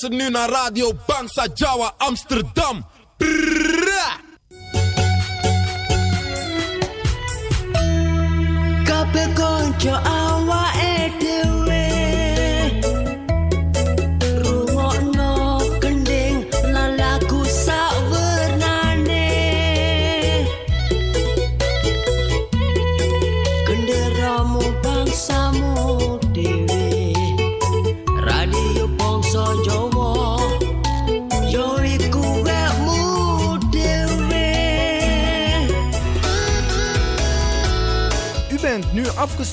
luistert nu naar Radio Bangsa Jawa Amsterdam.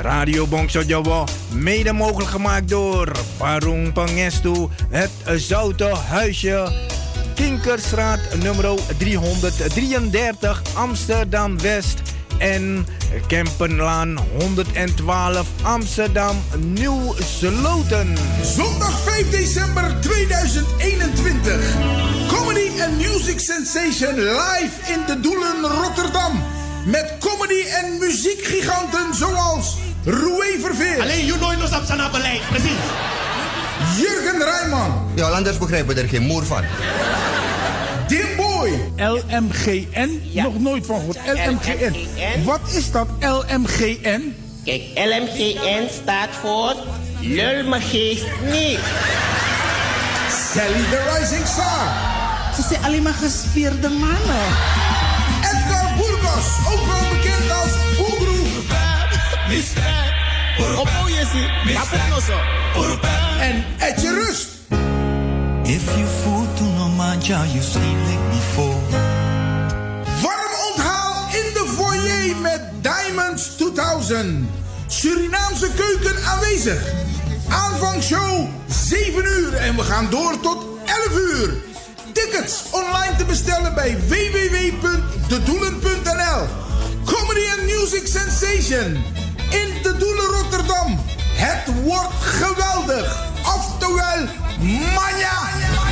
Radio Bongso mede mogelijk gemaakt door Parung Pangestu, het Zoute Huisje, Kinkerstraat nummer 333 Amsterdam West en Kempenlaan 112 Amsterdam Nieuw Sloten. Zondag 5 december 2021. Comedy and Music Sensation live in de Doelen Rotterdam. Met comedy en muziekgiganten zoals Roué Verveer. Alleen you know nos op beleid, precies. Jurgen Rijman. Ja, anders begrijpen we er geen moer van. Dimboy. LMGN? Nog nooit van gehoord. LMGN. Wat is dat LMGN? Kijk, LMGN staat voor Lul me geest niet. Sally the Rising Star. Ze zijn alleen maar gespierde mannen. Edgar Burgos, ook wel bekend als Oebroe. Op Oyesi, Kapunoso. En Etje Rust. If you fool to no manja, you sleep like before. Warm onthaal in de foyer met Diamonds 2000. Surinaamse keuken aanwezig. Aanvangshow 7 uur en we gaan door tot 11 uur. Tickets online te bestellen bij www.dedoelen.nl. Comedy and Music Sensation in de Doelen Rotterdam. Het wordt geweldig. Oftewel, manja.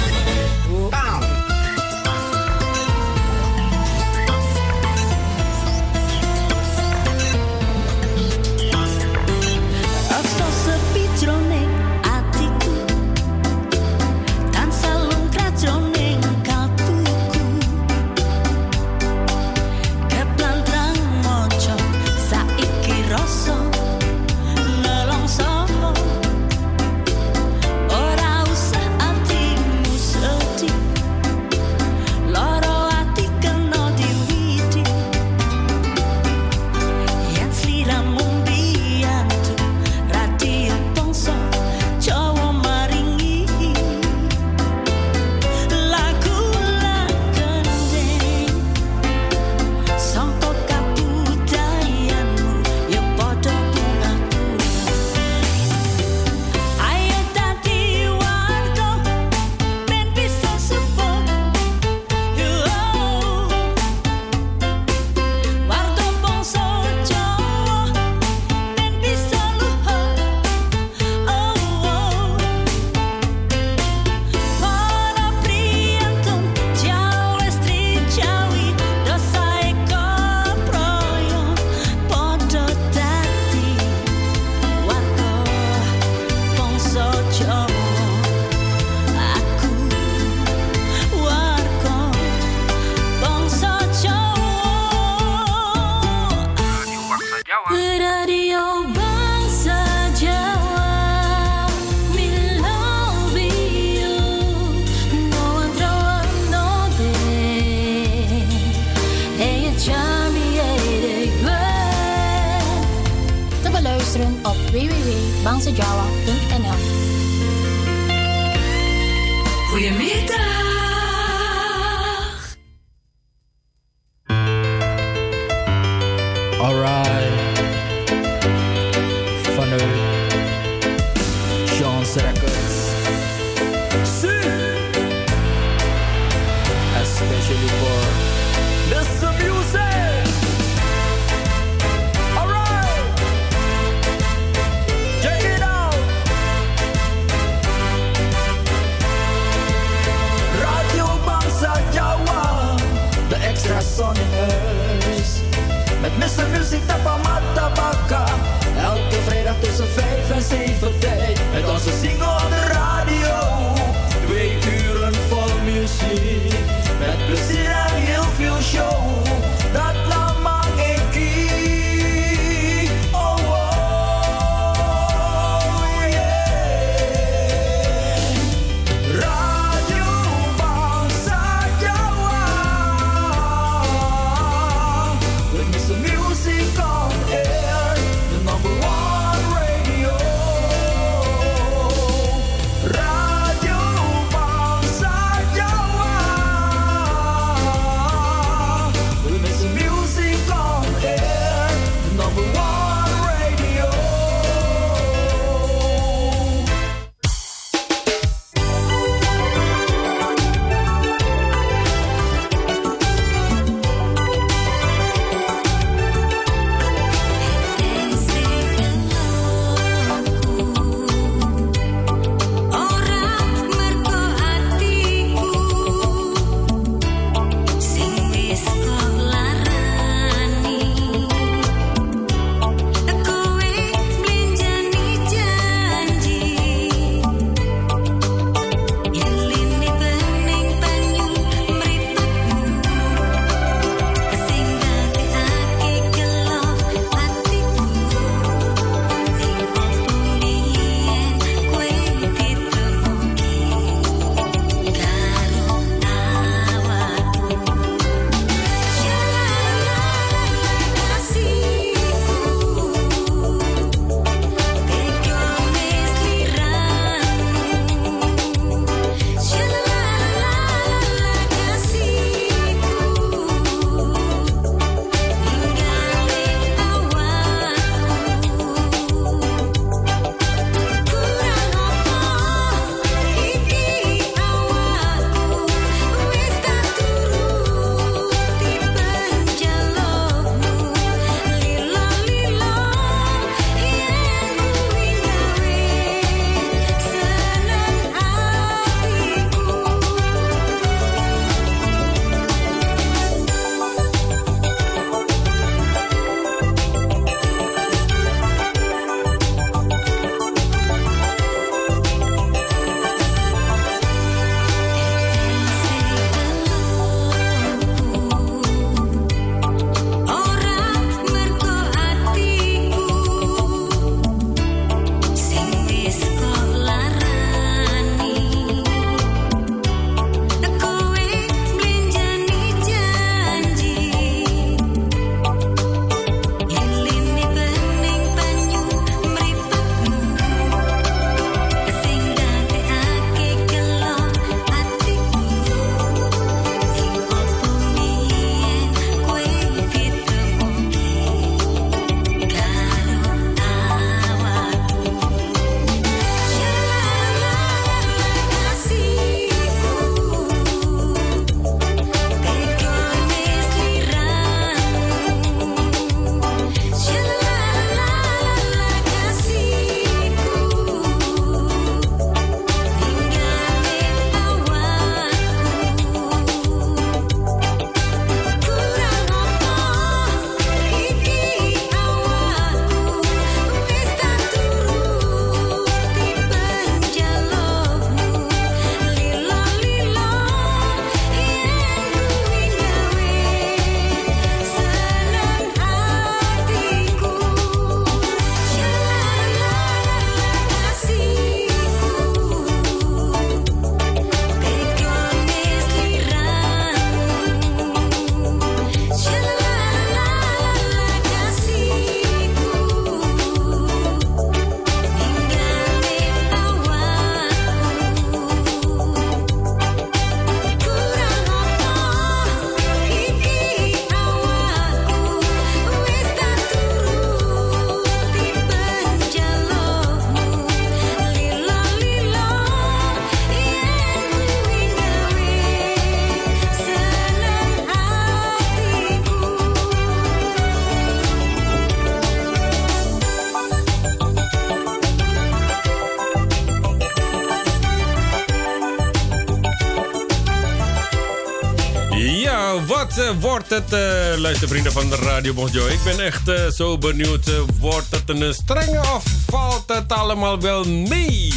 Het, uh, luistervrienden van de Radio Bonjo? Ik ben echt uh, zo benieuwd. wordt het een strenge of valt het allemaal wel mee?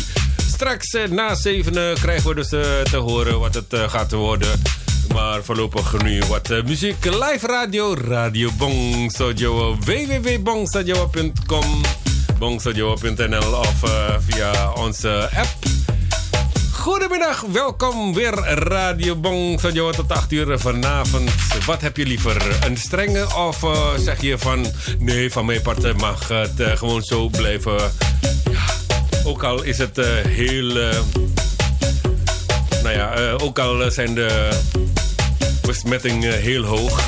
Straks na zeven krijgen we dus te horen wat het gaat worden. Maar voorlopig nu wat muziek. Live radio, Radio Bongsojo. www.bongsojo.com bongsojo.nl of via onze app. Goedemiddag, welkom weer Radio Bong van tot 8 uur vanavond. Wat heb je liever, een strenge of uh, zeg je van... nee, van mijn part mag het uh, gewoon zo blijven. Ook al is het uh, heel... nou ja, ook al zijn de besmettingen heel hoog.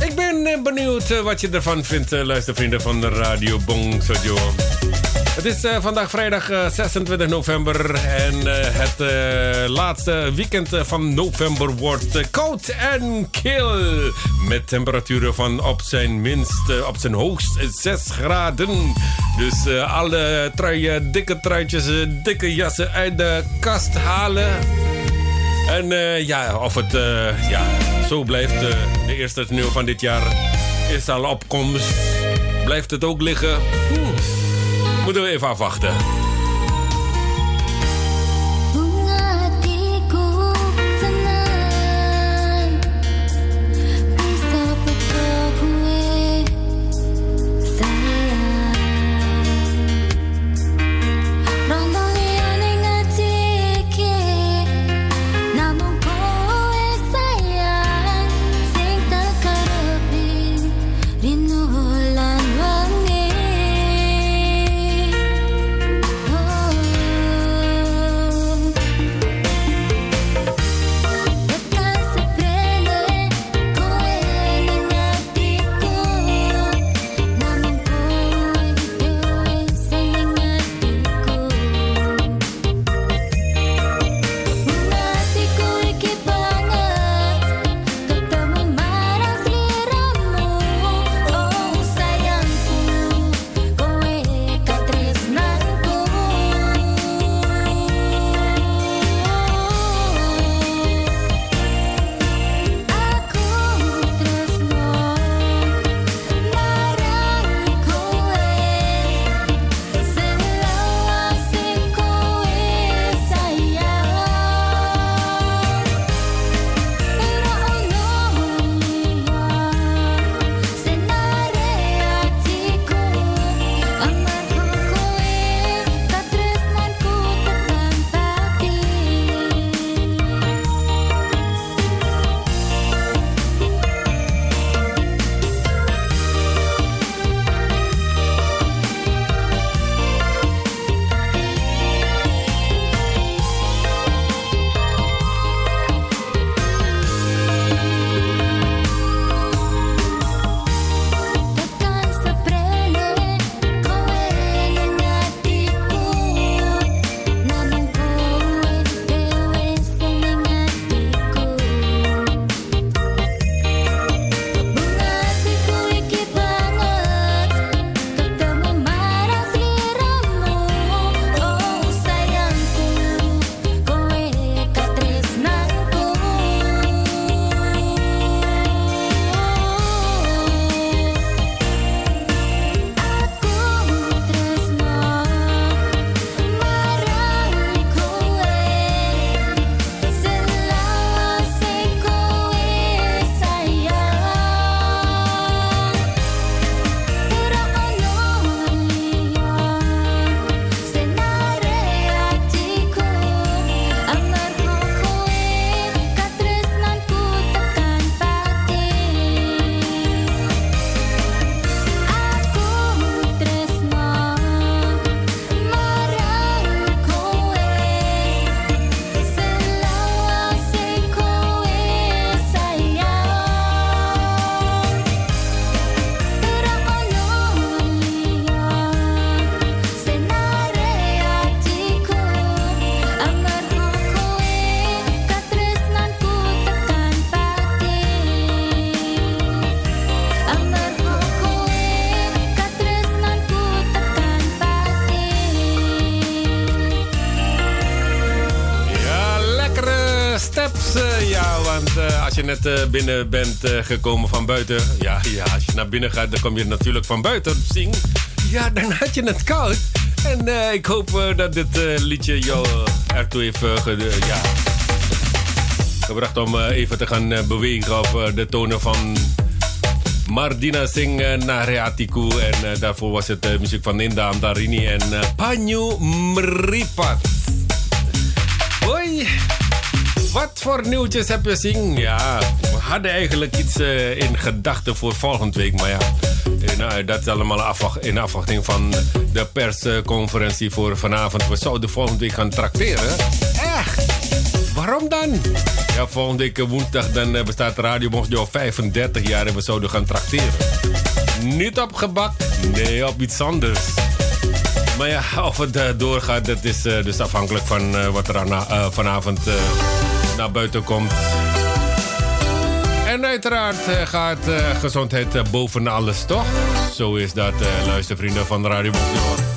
Ik ben benieuwd wat je ervan vindt, luistervrienden van de Radio Bong Sojo. Het is uh, vandaag vrijdag uh, 26 november en uh, het laatste weekend van november wordt koud en kil. Met temperaturen van op zijn minst, op zijn hoogst 6 graden. Dus alle truien, dikke truitjes, dikke jassen uit de kast halen. En ja, of het ja, zo blijft, de eerste sneeuw van dit jaar is al op komst. Blijft het ook liggen? Hmm. Moeten we even afwachten. Je net eh, binnen bent eh, gekomen van buiten. Ja, ja, als je naar binnen gaat, dan kom je natuurlijk van buiten. Zing. Ja, dan had je het koud. En eh, ik hoop dat dit liedje jou ertoe heeft ja, gebracht om even te gaan bewegen op de tonen van Mardina Singh uh, Nareatiku. En daarvoor was het muziek van Ninda Andarini en Panyu Mripat. Hoi, wat voor nieuwtjes heb je zien? Ja, we hadden eigenlijk iets eh, in gedachten voor volgende week. Maar ja, eh, nou, dat is allemaal in afwachting van de persconferentie voor vanavond. We zouden volgende week gaan trakteren. Echt? Waarom dan? Ja, volgende week eh, woensdag dan bestaat Radio Bonsjo al 35 jaar en we zouden gaan trakteren. Niet op gebak, nee, op iets anders. Maar ja, of het doorgaat, dat is dus afhankelijk van wat er vanavond buiten komt. En uiteraard eh, gaat eh, gezondheid eh, boven alles, toch? Zo is dat, luistervrienden van Radio Bonsjo.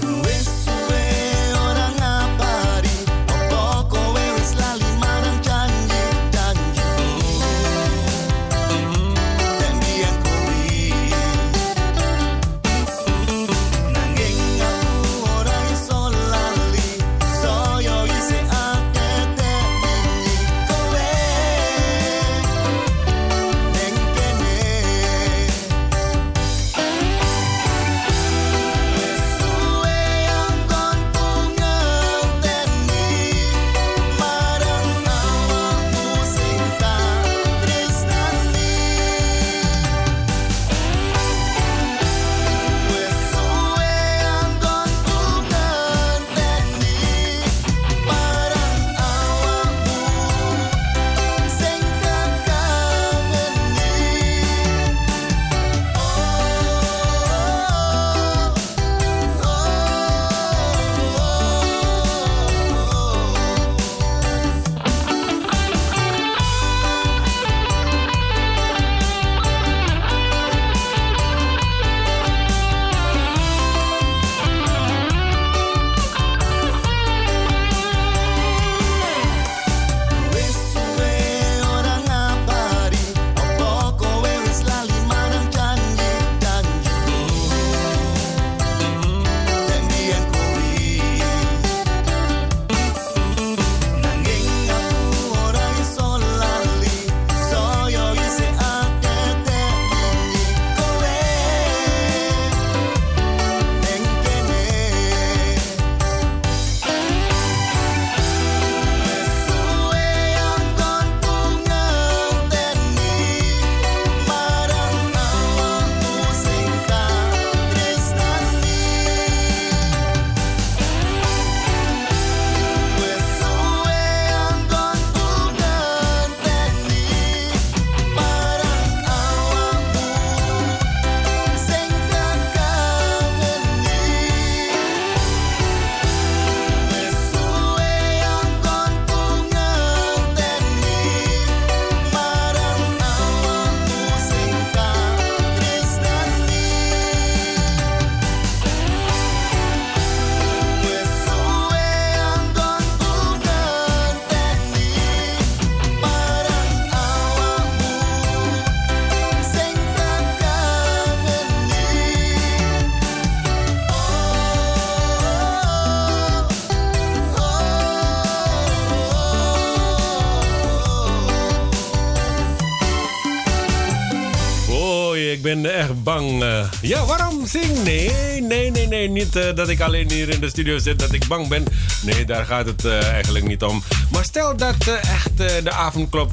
Echt bang. eh. ja, waarom zing? Nee, nee, nee, nee. Niet eh, dat ik alleen hier in de studio zit, dat ik bang ben. Nee, daar gaat het eh, eigenlijk niet om. Maar stel dat echt de avondklok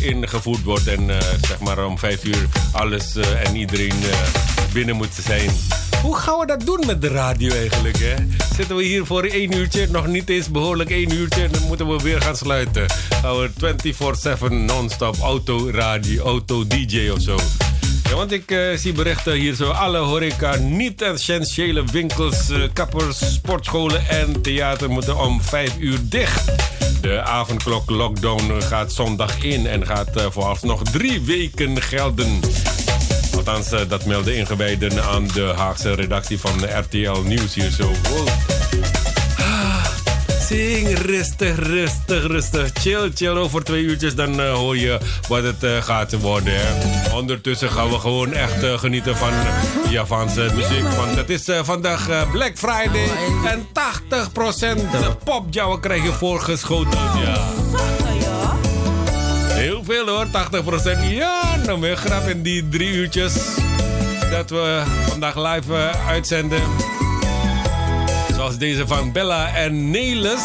ingevoerd wordt en zeg maar om vijf uur alles en iedereen binnen moet zijn. Hoe gaan we dat doen met de radio eigenlijk? Hè? Zitten we hier voor één uurtje, nog niet eens behoorlijk één uurtje... en dan moeten we weer gaan sluiten. Gaan we 24-7 non-stop auto-radio, auto-dj of zo. Ja, want ik eh, zie berichten hier zo. Alle horeca, niet-essentiële winkels, eh, kappers, sportscholen en theater moeten om 5 uur dicht. De avondklok lockdown gaat zondag in en gaat eh, vooralsnog drie weken gelden. Althans, dat melden ingewijden aan de Haagse redactie van RTL Nieuws hier zo. Zing rustig, rustig, rustig. Chill, chill. Over twee uurtjes dan uh, hoor je wat het uh, gaat worden. Hè. Ondertussen gaan we gewoon echt uh, genieten van Javaanse muziek. Want het is vandaag Black Friday. En 80% popjouwen krijg je voorgeschoten. Ja. Heel veel hoor, 80%. Ja, nog meer grap in die drie uurtjes dat we vandaag live uitzenden. Zoals deze van Bella en Nelis.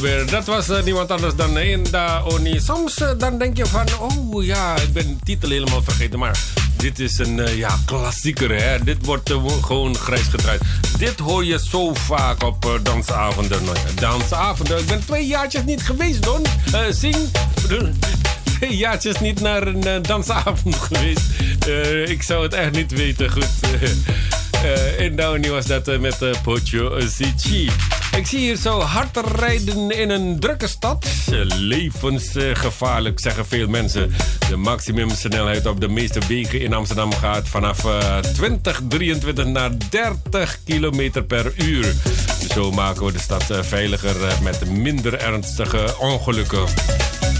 Dat was uh, niemand anders dan Enda Oni. Soms uh, dan denk je van, oh ja, ik ben de titel helemaal vergeten. Maar dit is een ja, klassieker, hè. Dit wordt gewoon grijs gedraaid. Dit hoor je zo vaak op dansavonden. Nou, dansavonden. Ik ben twee jaartjes niet geweest, Don. zing. Twee jaartjes niet naar een dansavond geweest. ik zou het echt niet weten. Goed. Uh, Downey was dat met uh, Pocho Zichi. Ik zie hier zo hard rijden in een drukke stad. Levensgevaarlijk, zeggen veel mensen. De maximumsnelheid op de meeste wegen in Amsterdam gaat vanaf 20, 23 naar 30 km per uur. Zo maken we de stad veiliger met minder ernstige ongelukken.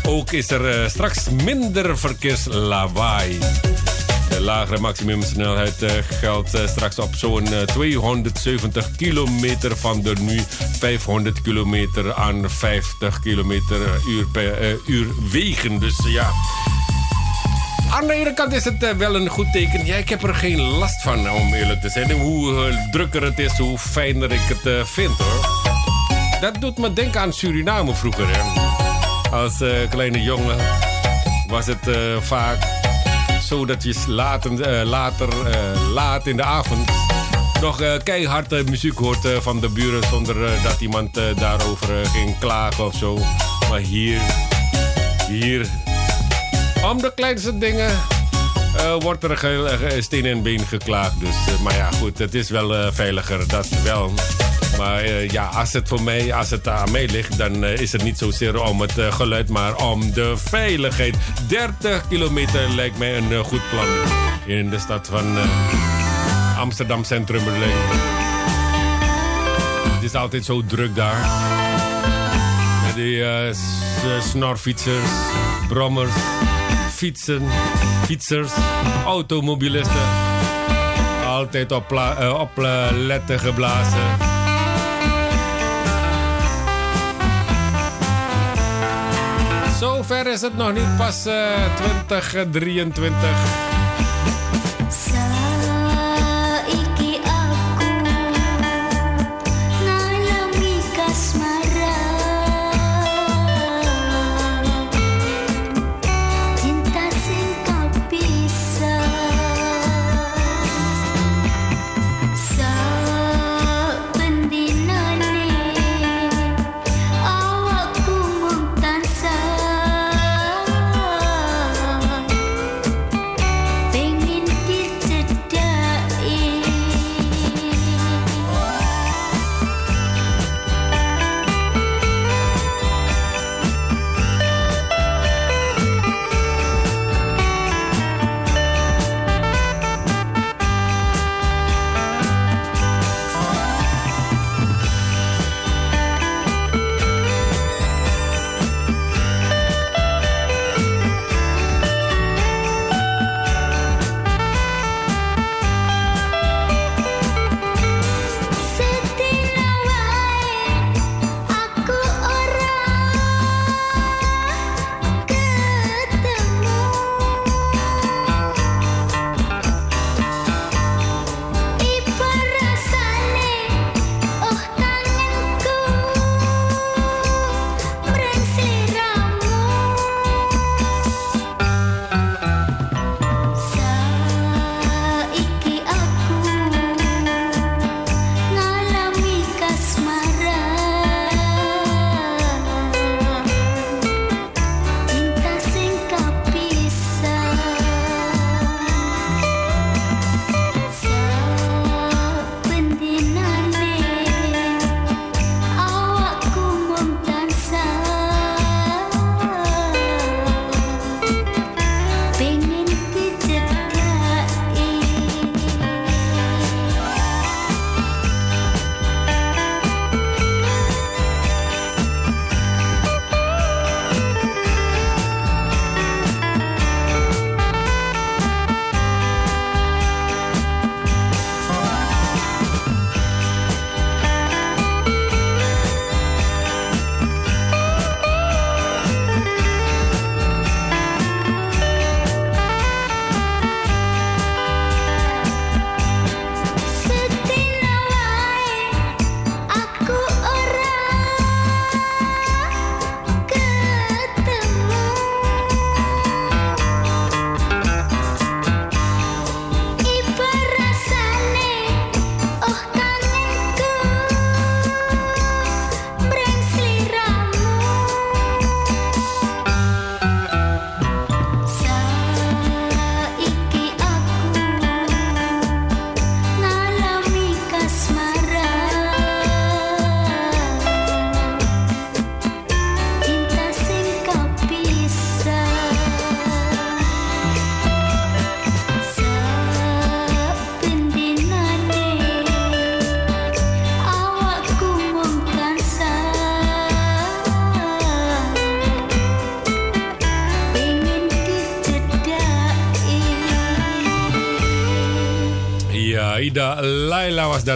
Ook is er straks minder verkeerslawaai. De lagere maximumsnelheid uh, geldt uh, straks op zo'n uh, 270 kilometer van de nu 500 kilometer aan 50 kilometer uur per uur wegen. Dus ja. Aan de ene kant is het wel een goed teken. Ja, ik heb er geen last van, om eerlijk te zijn. Hoe drukker het is, hoe fijner ik het vind, hoor. Dat doet me denken aan Suriname vroeger, hè. Als kleine jongen was het vaak zodat je later, uh, later uh, laat in de avond nog uh, keihard muziek hoort van de buren zonder dat iemand daarover ging klagen of zo. Maar hier, hier, om de kleinste dingen wordt er steen en been geklaagd. Dus, maar ja, goed, het is wel veiliger, dat wel. Maar uh, ja, als het voor mij, als het aan mij ligt, dan uh, is het niet zozeer om het uh, geluid, maar om de veiligheid. 30 kilometer lijkt mij een goed plan in de stad van Amsterdam Centrum. Het is altijd zo druk daar. Met die snorfietsers, brommers, fietsen, fietsers, automobilisten. Altijd op, op letten geblazen. Zover is het nog niet, pas uh, 2023.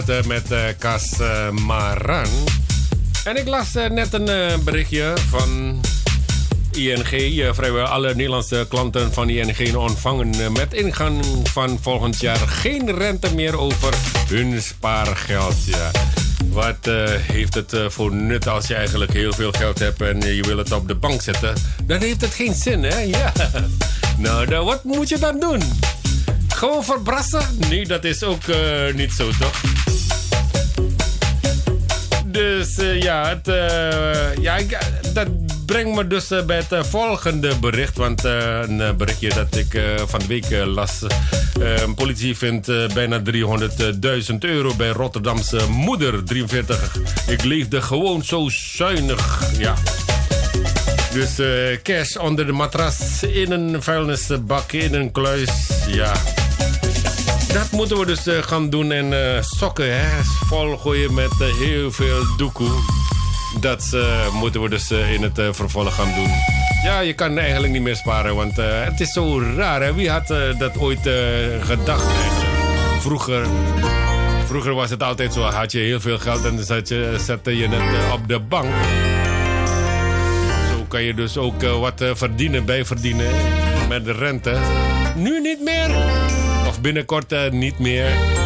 Dat uh, met uh, Kas uh, Maran. En ik las net een berichtje van ING. vrijwel alle Nederlandse klanten van ING ontvangen met ingang van volgend jaar geen rente meer over hun spaargeld. Wat heeft het voor nut als je eigenlijk heel veel geld hebt en je wil het op de bank zetten? Dan heeft het geen zin, hè? Ja. Nou, dan, wat moet je dan doen? Gewoon verbrassen? Nee, dat is ook niet zo, toch? Dus uh, ja, het, uh, ja dat brengt me dus bij het volgende bericht. Want een berichtje dat ik van de week las. Politie vindt bijna 300.000 euro bij Rotterdamse moeder, 43. Ik leefde gewoon zo zuinig. Ja. Dus cash onder de matras, in een vuilnisbak, in een kluis. Ja. Dat moeten we dus uh, gaan doen. En uh, sokken, hè. Volgooien met heel veel doekoe. Dat moeten we dus in het vervolg gaan doen. Ja, je kan eigenlijk niet meer sparen, want het is zo raar. Hè? Wie had dat ooit gedacht? Vroeger... Vroeger was het altijd zo, had je heel veel geld en zet je, zette je het op de bank kan je dus ook wat verdienen, bijverdienen met de rente. Nu niet meer. Binnenkort uh, niet meer.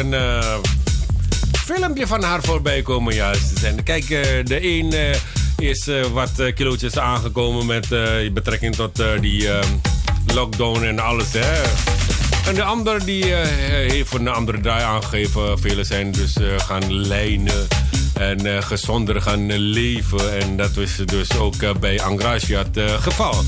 Een uh, filmpje van haar voorbij komen juist. En kijk, de een is wat kilootjes aangekomen met betrekking tot die lockdown en alles. Hè. En de ander die heeft een andere draai aangegeven. Velen zijn dus gaan lijnen en gezonder gaan leven. En dat is dus ook bij Angracia het geval.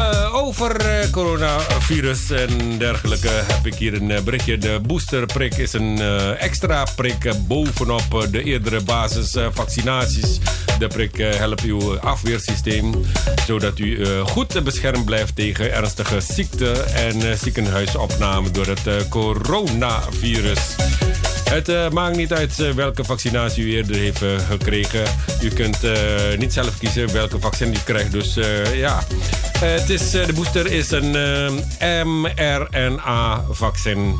Uh, over uh, coronavirus en dergelijke heb ik hier een uh, berichtje. De boosterprik is een extra prik bovenop de eerdere basisvaccinaties. de prik helpt uw afweersysteem zodat u goed beschermd blijft tegen ernstige ziekte en ziekenhuisopname door het coronavirus. Het uh, maakt niet uit uh, welke vaccinatie u eerder heeft uh, gekregen. U kunt niet zelf kiezen welke vaccin u krijgt. Dus ja, het is, de booster is een mRNA-vaccin.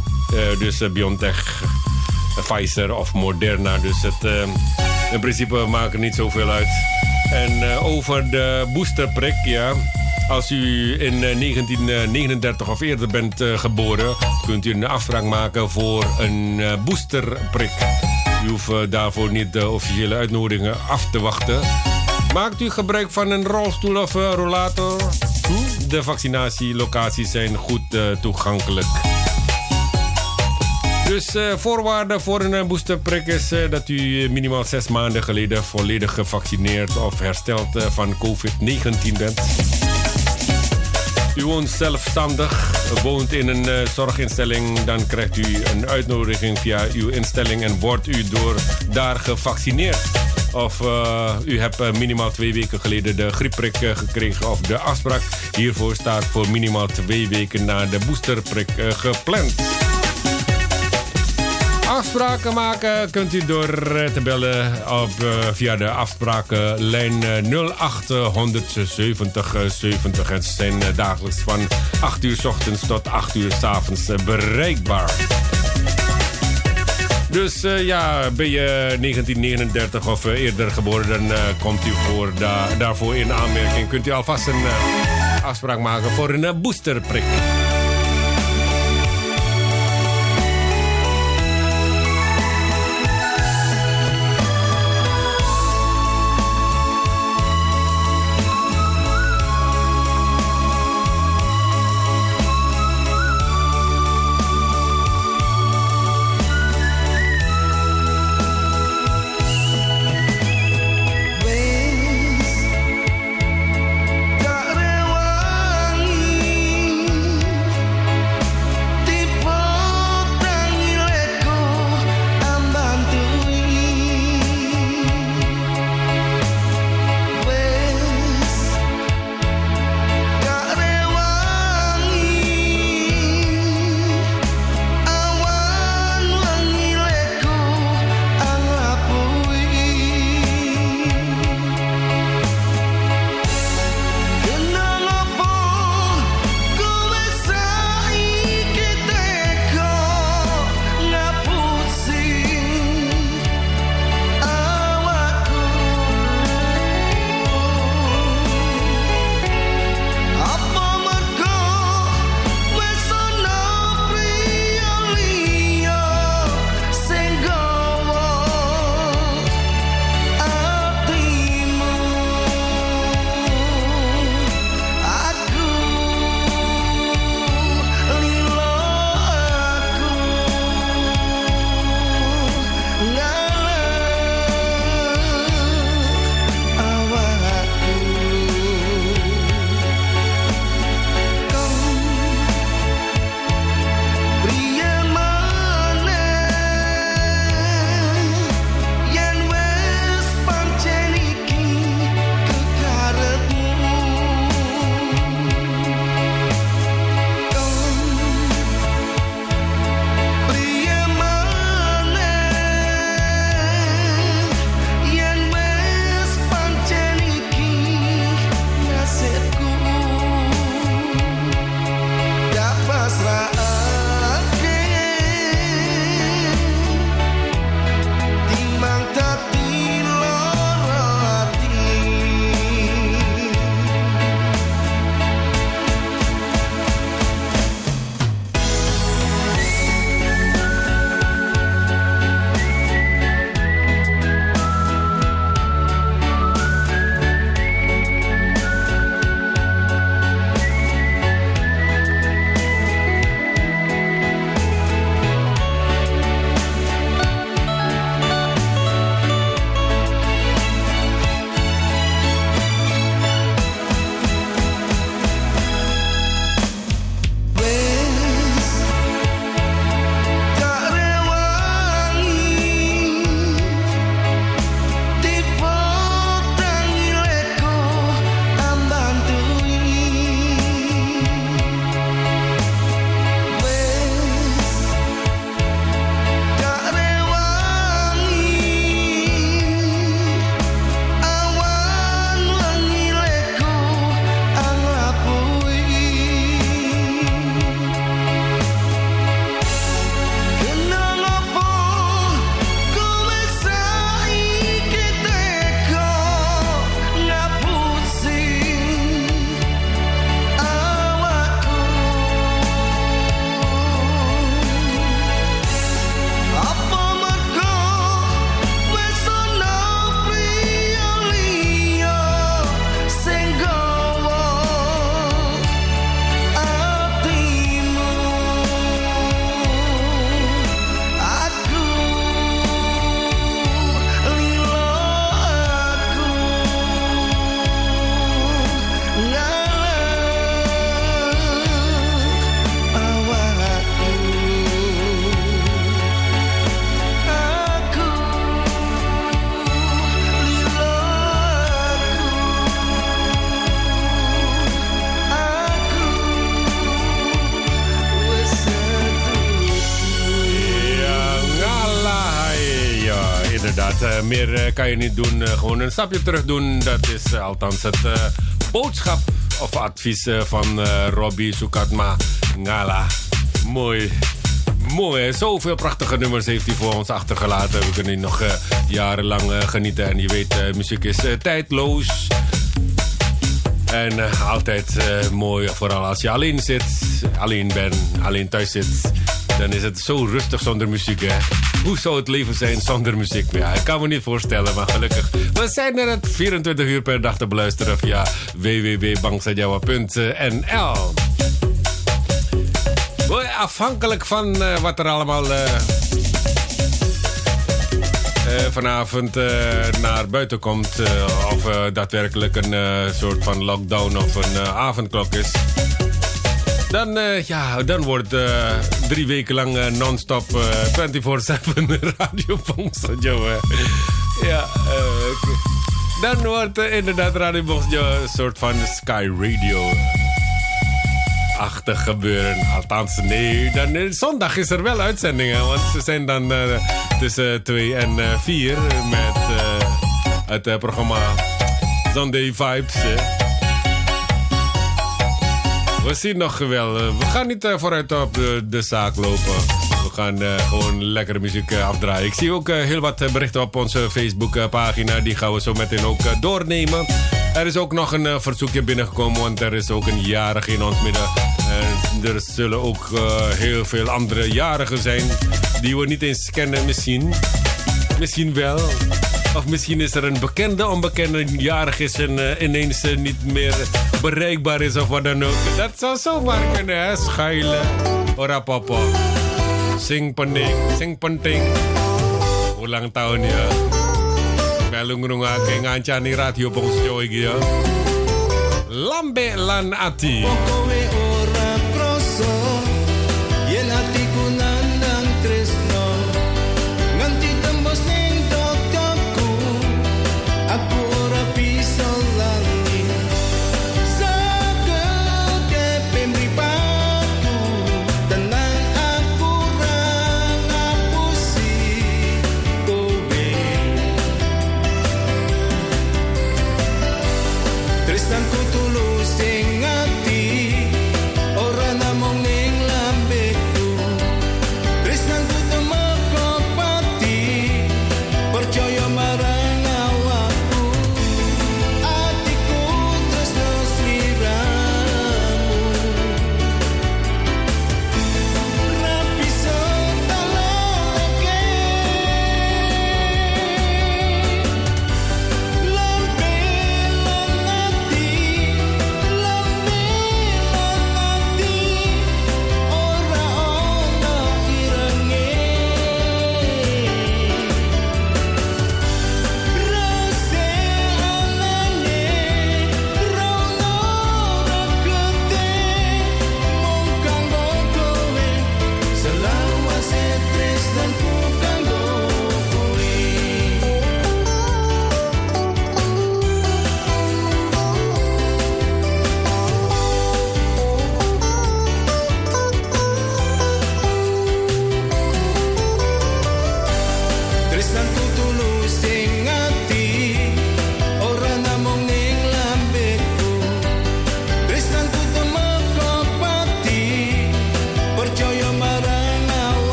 dus BioNTech, Pfizer of Moderna. Dus het, in principe maakt het niet zoveel uit. En over de boosterprik, ja... Als u in 1939 of eerder bent geboren, kunt u een afspraak maken voor een boosterprik. U hoeft daarvoor niet de officiële uitnodigingen af te wachten. Maakt u gebruik van een rolstoel of rollator? De vaccinatielocaties zijn goed toegankelijk. Dus voorwaarde voor een boosterprik is dat u minimaal zes maanden geleden volledig gevaccineerd of hersteld van COVID-19 bent. U woont zelfstandig, woont in een uh, zorginstelling, dan krijgt u een uitnodiging via uw instelling en wordt u door daar gevaccineerd. Of uh, u hebt uh, minimaal twee weken geleden de griepprik gekregen of de afspraak hiervoor staat voor minimaal twee weken na de boosterprik gepland. Afspraken maken kunt u door te bellen op, uh, via de afsprakenlijn 0870 70. Het zijn dagelijks van 8 uur s ochtends tot 8 uur s avonds bereikbaar. Dus ja, ben je 1939 of eerder geboren, dan komt u voor da daarvoor in aanmerking. Kunt u alvast een afspraak maken voor een boosterprik. Meer eh, kan je niet doen. Eh, gewoon een stapje terug doen. Dat is althans het boodschap of advies van Robbie Sukatma Ngala. Mooi. Mooi, zoveel prachtige nummers heeft hij voor ons achtergelaten. We kunnen nog jarenlang genieten. En je weet, muziek is tijdloos. En altijd mooi, vooral als je alleen zit, alleen bent, alleen thuis zit dan is het zo rustig zonder muziek. Hè? Hoe zou het leven zijn zonder muziek? Ja, ik kan me niet voorstellen, maar gelukkig. We zijn er het 24 uur per dag te beluisteren via www.bangsajawa.nl. Afhankelijk van uh, wat er allemaal uh, uh, vanavond naar buiten komt. of daadwerkelijk een soort van lockdown of een avondklok is. Dan, uh, ja, dan wordt uh, drie weken lang uh, non-stop 24-7 Radio Bongsojo. ja, dan wordt inderdaad Radio een soort van Sky Radio. Achtig gebeuren. Althans, nee. Dan, zondag is er wel uitzendingen. Want ze zijn dan tussen 2 en 4 met het programma Sunday Vibes. We zien nog wel. We gaan niet uh, vooruit op de, de, zaak lopen. We gaan uh, gewoon lekkere muziek uh, afdraaien. Ik zie ook heel wat berichten op onze Facebook-pagina. Die gaan we zo meteen ook doornemen. Er is ook nog een verzoekje binnengekomen, want er is ook een jarige in ons midden. er zullen ook heel veel andere jarigen zijn die we niet eens kennen, misschien. Misschien wel. Of misschien is er een bekende onbekende jarig is en uh, ineens uh, niet meer bereikbaar is of wat dan ook. Dat zou zomaar kunnen, hè? Schuilen. Ora papa. Sing pending, sing penting. Ulang tahun ya. Melung ngake ngancani radio iki ya. Lambe lan ati.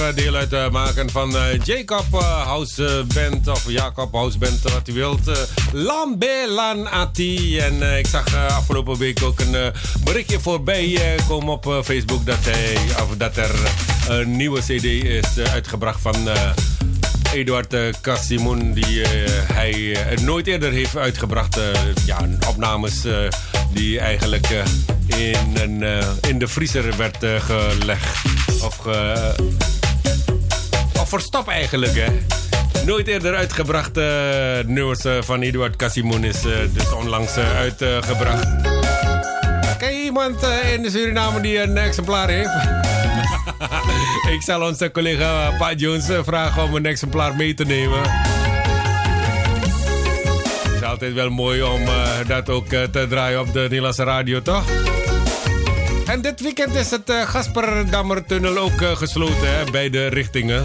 Nog uh, deel uitmaken van uh, Jacob House Band of Jacob House Band, wat u wilt. Lambe Lan Ati. En ik zag afgelopen week ook een berichtje voorbij komen op Facebook dat, hij, of dat er een nieuwe CD is uitgebracht van. Eduard Casimoun, die hij nooit eerder heeft uitgebracht. ja, opnames die eigenlijk in, een, in de vriezer werd gelegd. Of, ge, of verstopt eigenlijk, hè. Nooit eerder uitgebrachte uh, nummers van Eduard Casimoun is dus onlangs uitgebracht. Ken iemand in de Suriname die een exemplaar heeft? Ik zal onze collega Pa Jones vragen om een exemplaar mee te nemen. Het is altijd wel mooi om dat ook te draaien op de Nederlandse radio, toch? En dit weekend is het Gasperdammertunnel ook gesloten hè, bij de richtingen.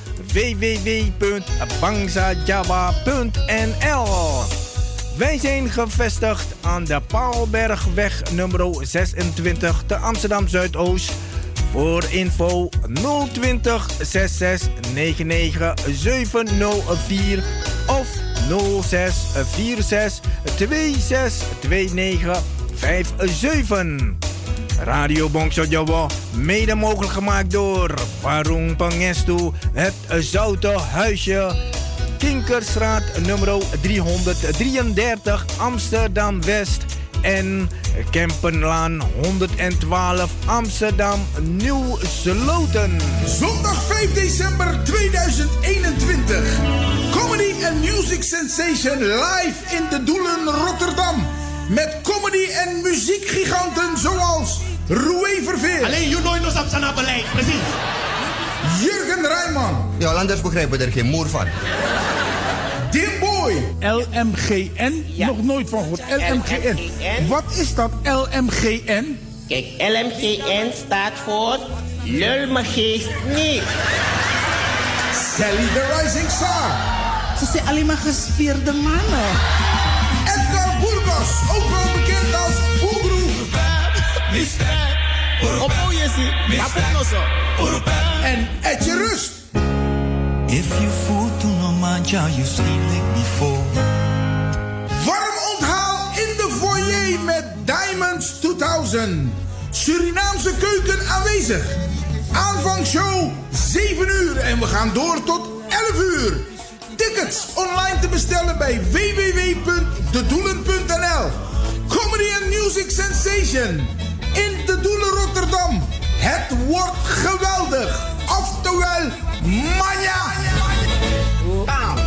www.bangsajawa.nl. Wij zijn gevestigd aan de Paalbergweg nummer 26 te Amsterdam Zuidoost. Voor info 020 66 99 704 of 06 46 26 29 57. Radio Bongso Jawa, mede mogelijk gemaakt door Warung Pangestu, het Zoute Huisje, Kinkerstraat nummer 333 Amsterdam West en Kempenlaan 112 Amsterdam Nieuw Sloten. Zondag 5 december 2021. Comedy and Music Sensation live in de Doelen Rotterdam. Met comedy en muziekgiganten zoals Roué Verveer. Alleen you know nos op beleid, precies. Jurgen Rijman. Ja, anders begrijpen er geen moer van. Dimboy. LMGN? Nog nooit van gehoord. LMGN. Wat is dat LMGN? Kijk, LMGN staat voor Lul me geest niet. Sally the Rising Star. Ze zijn alleen maar gespierde mannen. Ook wel bekend als Boegroe. Op Oyesi, En Etje Rust. If you fool to no you sleep like before. Warm onthaal in de foyer met Diamonds 2000. Surinaamse keuken aanwezig. Aanvangshow 7 uur en we gaan door tot 11 uur. Tickets online te bestellen bij www.dedoelen.nl. Comedy and Music Sensation in de Doelen Rotterdam. Het wordt geweldig. Oftewel, manja. Bam.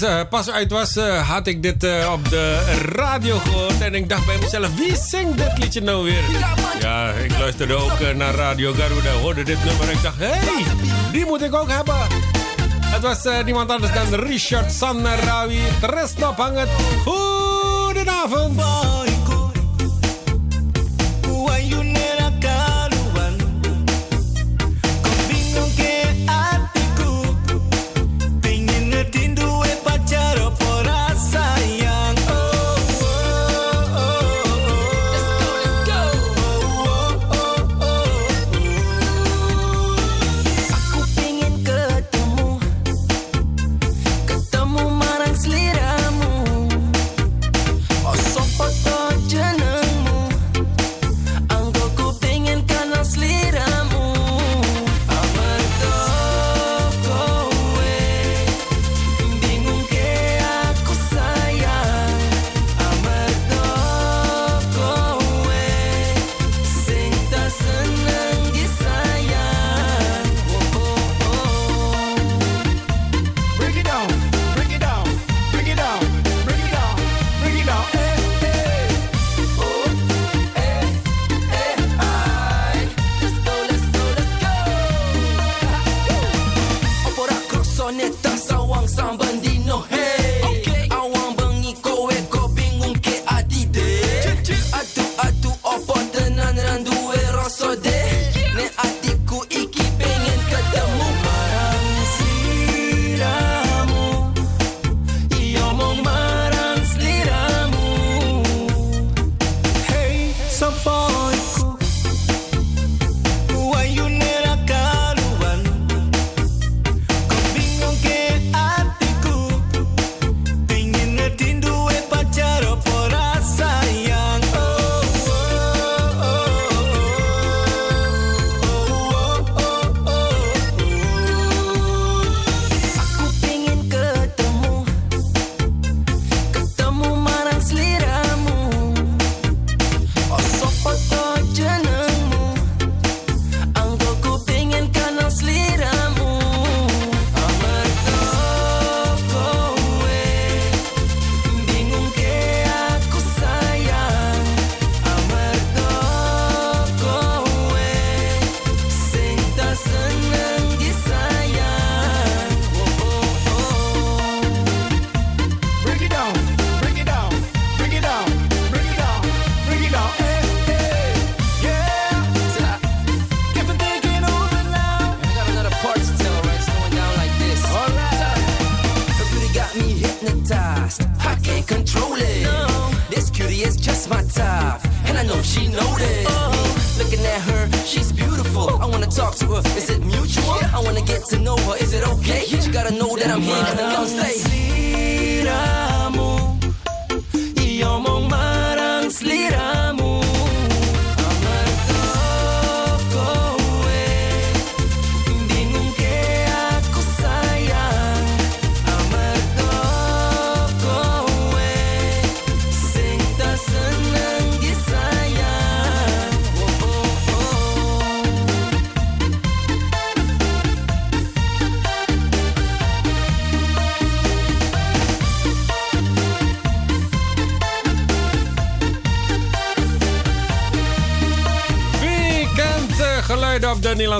Pas, uh, pas, uit was, uh, had ik dit op de radio gehoord. En ik dacht bij mezelf, wie zingt dit liedje nou weer? Ja, ik luisterde ook naar Radio Garuda, hoorde dit nummer. En ik dacht, hey, die moet ik ook hebben. Het was niemand anders dan Richard Sanarawi. De rest ophangen. Goedenavond.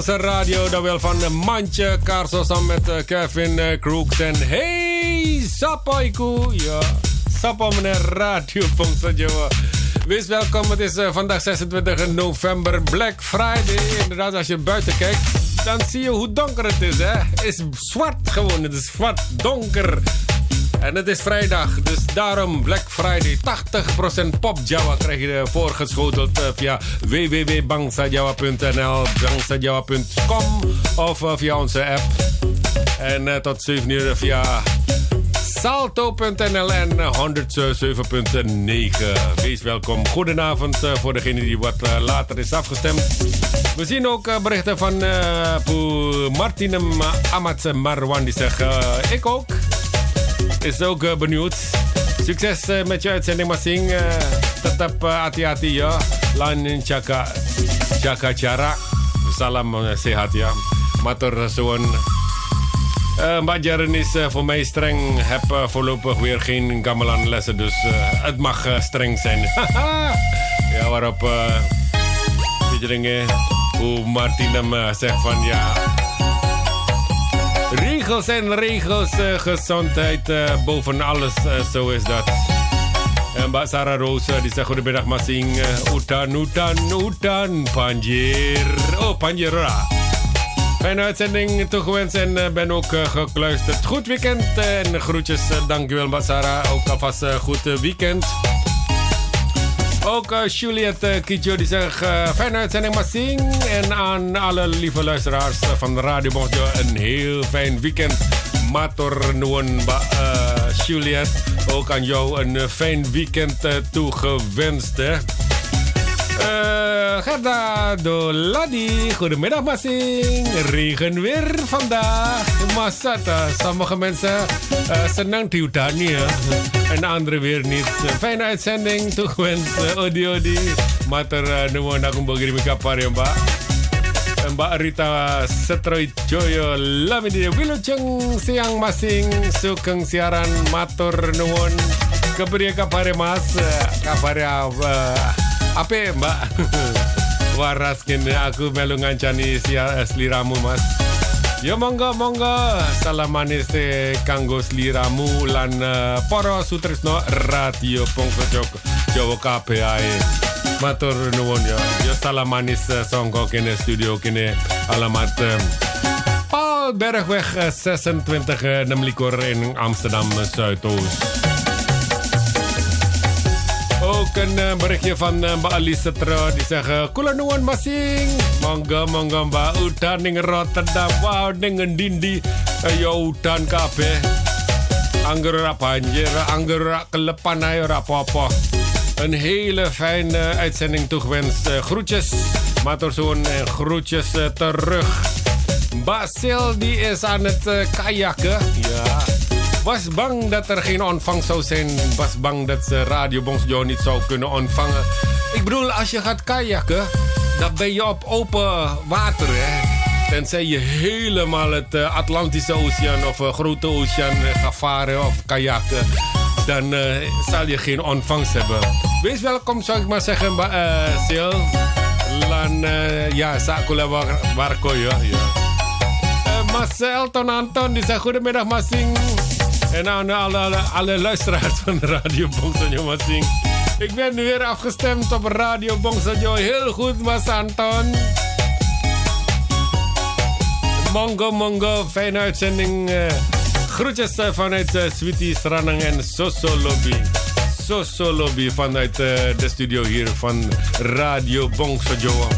Nederlandse radio. Dat wel van een mandje. Carso samen met eh, Kevin eh, Crooks. En hey, Sapaiku. Ja, Sapa meneer Radio. Wees welkom. Het is eh, vandaag 26 november, Black Friday. Inderdaad, als je buiten kijkt, dan zie je hoe donker het is. Hè? Het is zwart gewoon. Het is zwart donker. En het is vrijdag, dus daarom Black Friday. 80% pop Java krijg je voorgeschoteld eh, via www.bangsajawa.nl, bangsajawa.com of eh, via onze app. En eh, tot 7 uur via salto.nl en 107.9. Wees welkom. Goedenavond voor degene die wat later is afgestemd. We zien ook berichten van uh, Martinem Amat Marwan die zegt ik ook is ook uh, benieuwd. Succes uh, met je uitzending, Masing. Tetap uh, hati-hati ya. Lan chaka, chaka cara. Salam sehat ya. Matur suwun. Mbak Jaren is voor mij streng. Heb voorlopig weer geen gamelan lessen, dus het mag streng zijn. ja, waarop uh, hoe Martinem uh, zegt van ja... Regels en regels, uh, gezondheid uh, boven alles, uh, zo is dat. En Mbak Sarah Roos die zegt goedemiddag Masing. Utan, utan, utan, Panjir. Oh, Panjira. Fijne uitzending toegewenst en ben ook gekluisterd. Goed weekend en groetjes. Dankjewel Mbak Sarah. Ook alvast goed weekend. Ook uh, Juliette Kijo die zegt uh, fijne uitzending Masing. En aan alle lieve luisteraars van Radio een heel fijn weekend. Mator Nuon uh, Juliette. Ook aan jou een fijn weekend toegewenst. Hè. Gerda Doladi, goedemiddag Masing. Regen weer vandaag. Masa sommige mensen uh, senang di hutan ya. En anderen weer niet. Fijne uitzending toegewenst. Odi odi. Mater uh, nuwun aku mbok kirim kabar ya mbak. Mbak Rita Setroy Joyo Lamidi Wilujeng siang masing sugeng siaran matur nuwun kepriye kabare Mas kabare uh, apa mbak waras kini aku melu ngancani si seliramu mas. Ya monggo monggo. Salam manis kanggo seliramu lan uh, para sutrisno radio pongso jawa kabeh ae. Matur nuwun ya. Ya salam manis uh, songko kene studio kene alamat um, Paul Bergweg uh, 26 uh, in Amsterdam Zuidoost ook een uh, berichtje van uh, Mbak Alice Tro. Die zeggen, Kula nuwun masing. Monggo, monggo Mbak. Udan ning Rotterdam. Wow, ning dindi. Yo udan kabeh. Angger ora banjir, angger ora kelepan ayo ora apa-apa. Een hele fijne uitzending toegewenst. Uh, groetjes, Matorzoon en groetjes terug. Basil die is aan het kajakken. Ja was bang dat er geen ontvangst zou zijn. Was bang dat ze Radio Bonsjo niet zou kunnen ontvangen. Ik bedoel, als je gaat kajakken, dan ben je op open water. Hè? Tenzij je helemaal het uh, Atlantische Oceaan of uh, Grote Oceaan uh, gaat varen of kajakken. Dan zal je geen ontvangst hebben. Wees welkom, zou ik maar zeggen, uh, Sil. Lan, ja, Sakula Warko, ja. ja. Mas Elton Anton, die zegt goedemiddag, Masing. En aan alle, alle, luisteraars van Radio Bongsanjo Masing. Ik ben weer afgestemd op Radio Bongsanjo. Heel goed, Mas Anton. Mongo, mongo. Fijne uitzending. Uh, groetjes uh, vanuit uh, Sweetie Stranang en Soso Lobby. zo lobby vanuit de studio hier van Radio Bongsojo.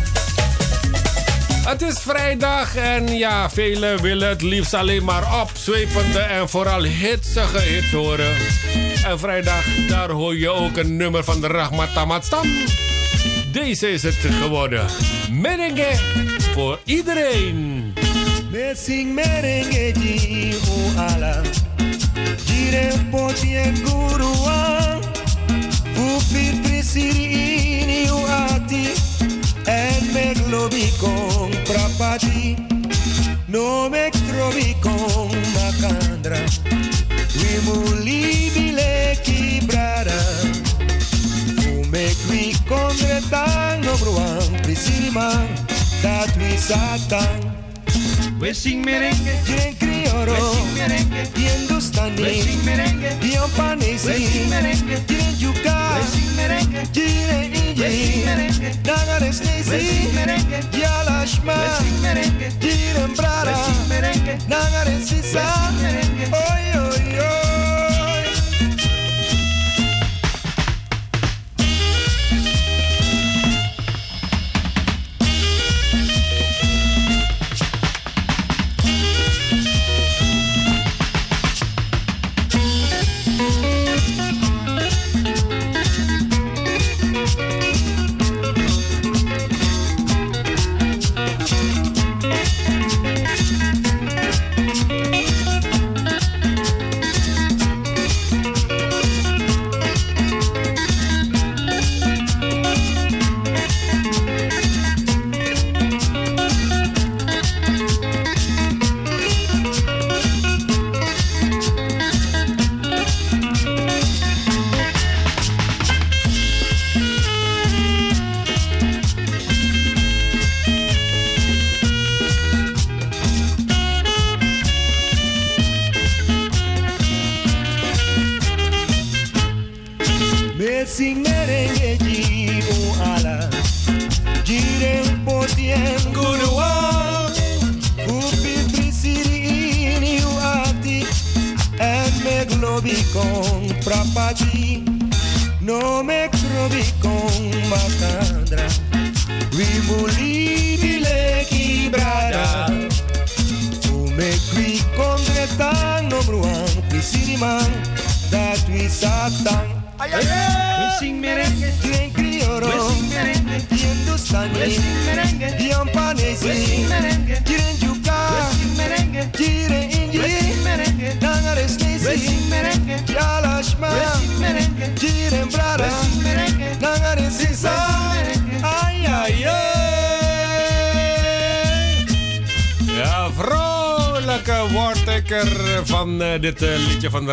Het is vrijdag en ja, velen willen het liefst alleen maar opzwepende en vooral hitsige hits horen. En vrijdag, daar hoor je ook een nummer van de Rahmat Stam. Deze is het geworden. Merengue voor iedereen. Messing merengue di ala. Gire poti e gurua. Upir prisiri ini ati. Me globi con prapati. No me trovi con macandra. We muli le kibrara qui condretan no bruan prisiriman dat we satan We sing merengue, quieren crioro, we sing merengue, hindustani, we sing merengue, yampanesi, we sing merengue, quieren yuca, we sing merengue, quieren inji, we sing merengue, nagares nesi, we sing merengue, yalashma, we sing merengue, quieren brara, we sing merengue, nagares sisa, we sing merengue, oy oy oy.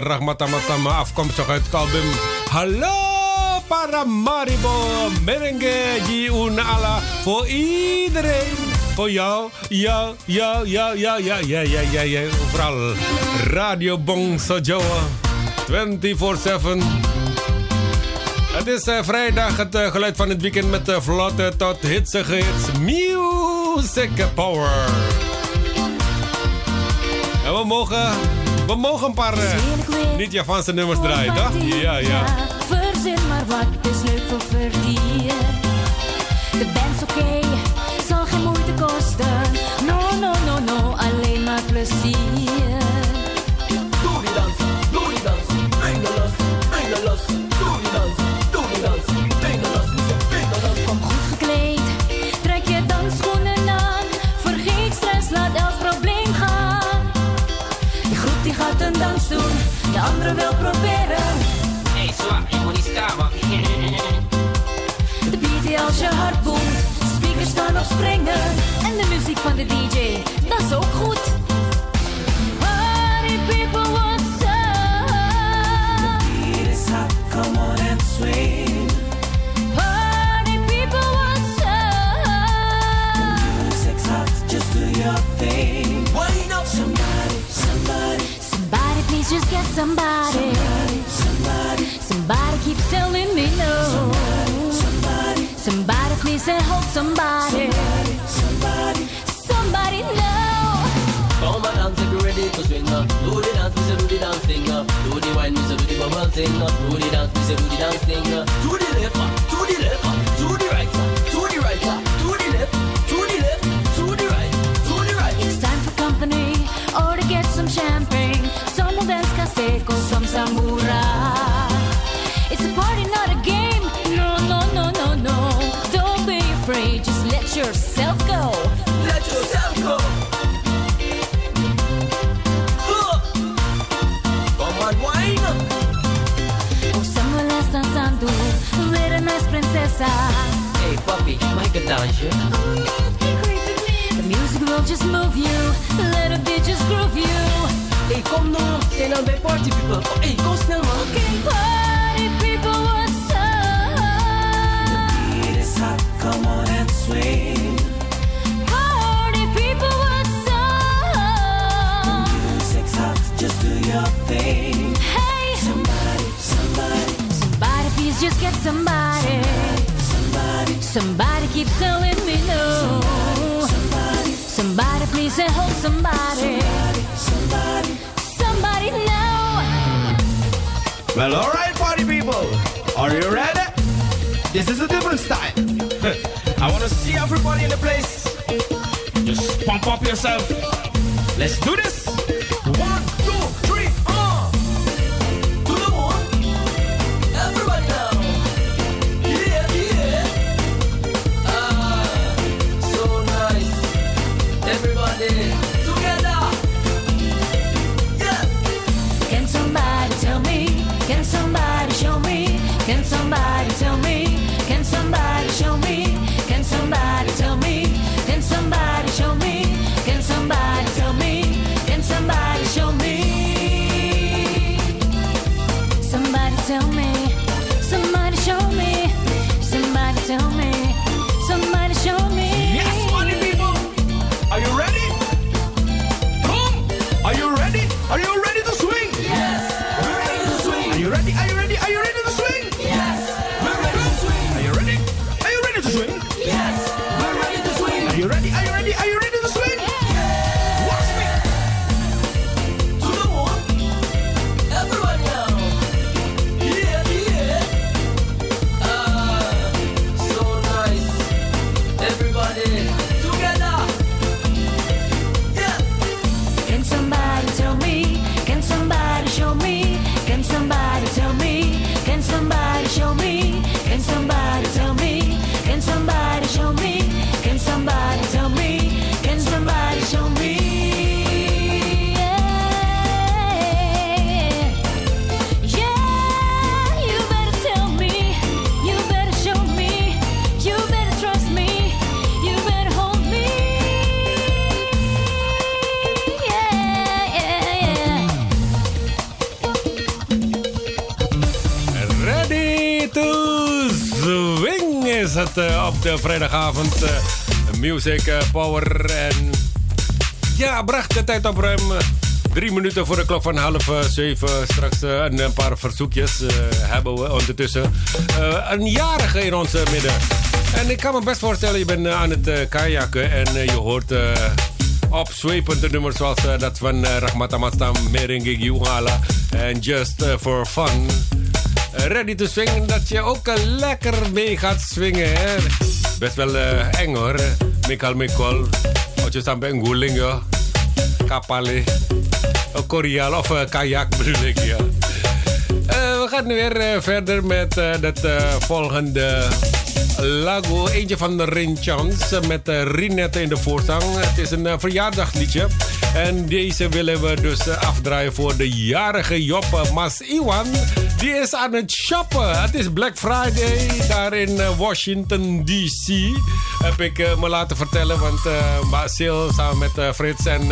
Rahmatamatama afkomstig uit het album Hallo Paramaribo Merengue di Unala voor iedereen. Voor jou, jou, jou, jou, jou, ja, ja, ja. Overal Radio Bong Sojoa 24-7. Het is uh, vrijdag, het uh, geluid van het weekend met de vlotte tot hitsige hits. Music Power. En we mogen we mogen een paar uh, niet-Javaanse nummers draaien, toch? Ja, ja. Verzin maar wat is leuk voor verdienen. De band's oké, okay, zal geen moeite kosten. No, no, no, no, alleen maar plezier. Springen. En de muziek van de DJ, dat is ook goed. Party people, what's up? The beat is hot, come on and swing. Party people, what's up? The music's hot, just do your thing. Wind up, somebody, somebody. Somebody, please just get somebody. Somebody, somebody. Somebody keeps telling me no. Somebody, somebody. Somebody, please say do the dance, we say do the dance thing. to the left, Hey, papi, mag ik een dansje? The music will just move you. Let a beat just groove you. Hey, kom nou, zijn dan bij party people. Oh, hey, kom snel man. Party people, what's up? The Beat is hot, come on and swing. Party people, what's up? Music's hot, just do your thing. Hey, Somebody, somebody, somebody, please just get somebody. Somebody, Somebody keeps telling me no. somebody, Somebody, please help somebody. somebody. Somebody now. Well, alright, party people. Are you ready? This is a different style. I want to see everybody in the place. Just pump up yourself. Let's do this. De vrijdagavond. eh, music eh, Power. En ja, bracht de tijd op ruim eh, drie minuten voor de klok van half eh, zeven. Straks eh, een, paar verzoekjes eh, hebben we ondertussen. Eh, een jarige in ons eh, midden. En ik kan me best voorstellen, je bent eh, aan het eh, kajakken en eh, je hoort... eh opzwepende nummers zoals eh, dat van uh, Rahmat Amastam, Merengue Yungala en Just eh, for Fun. Eh, ready to swing, dat je ook eh, lekker mee gaat swingen. Hè? Best wel eh, eng hoor. Mikal Mikol. Je staat bij een guling, joh. Kapale. Koreaal of eh, kajak bedoel ik. Eh, we gaan nu weer eh, verder met eh eh, volgende lago. Eentje van de Rinchans met uh, Rinette in de voorzang. Het is een eh, verjaardagsliedje. En deze willen we dus afdraaien voor de jarige Job eh, Mas Iwan. Die is aan het shoppen. Het is Black Friday daar in eh, Washington D.C. Heb ik eh, me laten vertellen. Want Basil samen met Frits en...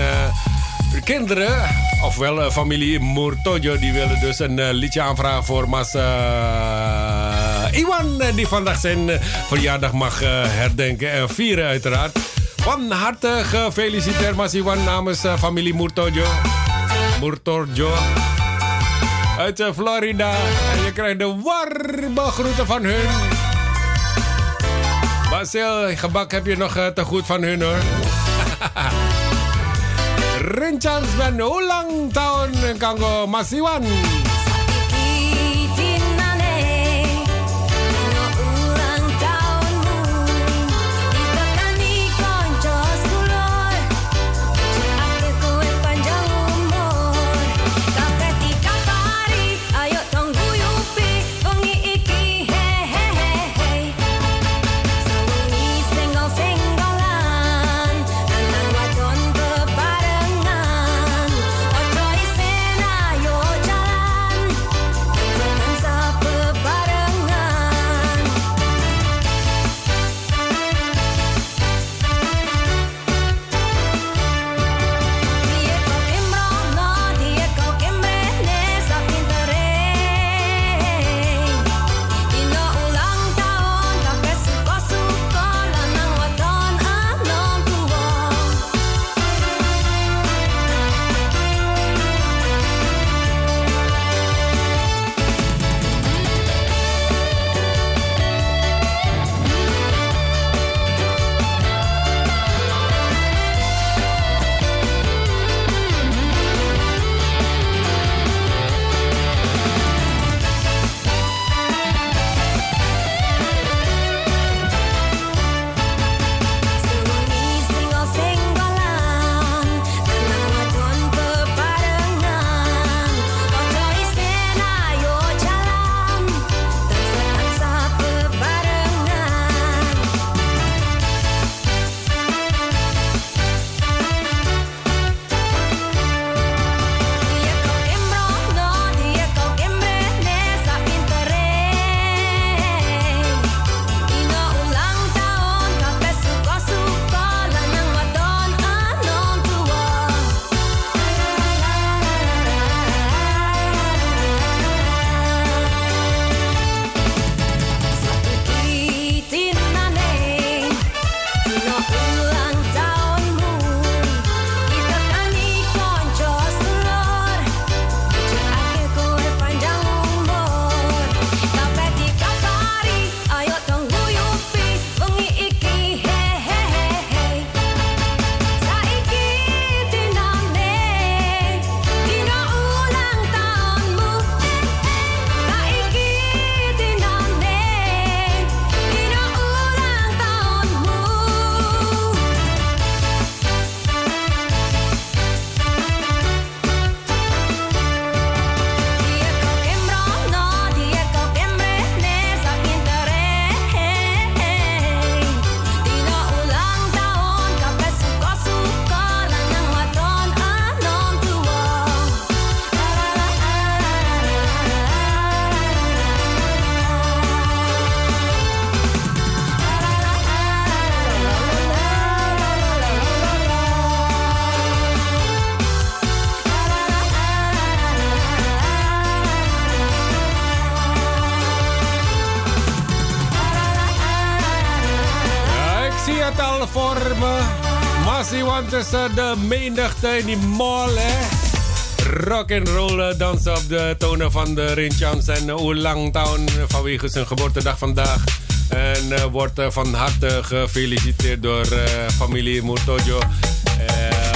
de kinderen, ofwel familie Murtojo, die willen dus een liedje aanvragen voor Mas Iwan, die vandaag zijn verjaardag mag herdenken en vieren uiteraard. Van harte gefeliciteerd Mas Iwan namens eh, familie Murtojo. Murtojo. Uit eh, Florida. En je krijgt de warme groeten van hun. Basil, gebak heb je nog eh, te goed van hun hoor. Rinchans ben ulang tahun kanggo Mas menigte in die mall, hè. Rock and roll dansen op de tonen van de Rinchans en Oelang Town vanwege zijn geboortedag vandaag. En uh, wordt van harte gefeliciteerd door familie Murtojo.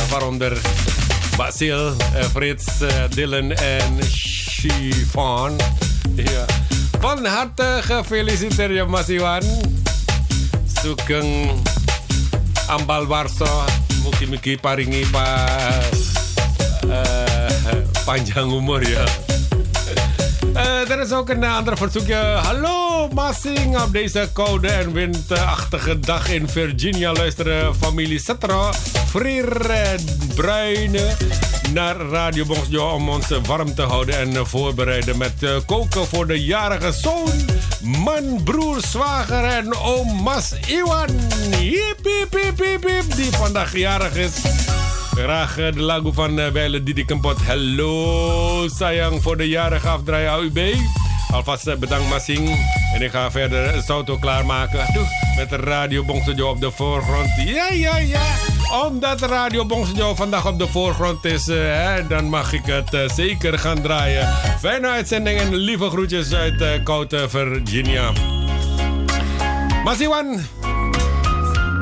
waaronder Basil, Frits, Dylan en Chiffon. Ja. Van harte gefeliciteerd, Masiwan. Sukeng ambal warso, muki-muki paringi pa panjang umur ya. Uh, er is ook een andere verzoekje. Hallo Massing, op deze koude en windachtige dag in Virginia luisteren familie Cetro, Frier en Bruine naar Radio Bonsjo om ons warm te houden en voorbereiden met uh, koken voor de jarige zoon, man, broer, zwager en oom Mas Iwan. Hip, hip, hip, die vandaag jarig is. Graag de lagu van Weile Didi Kempot. Hallo sayang voor de jarige afdraai AUB. Alvast bedankt Massing. En ik ga verder auto klaarmaken. Met de Radio Bongsejo op de voorgrond. Ja, ja, ja. Omdat Radio Bongsejo vandaag op de voorgrond is, uh, hè, dan mag ik het zeker gaan draaien. Fijne uitzending en lieve groetjes uit uh, Koude Virginia. Masiwan.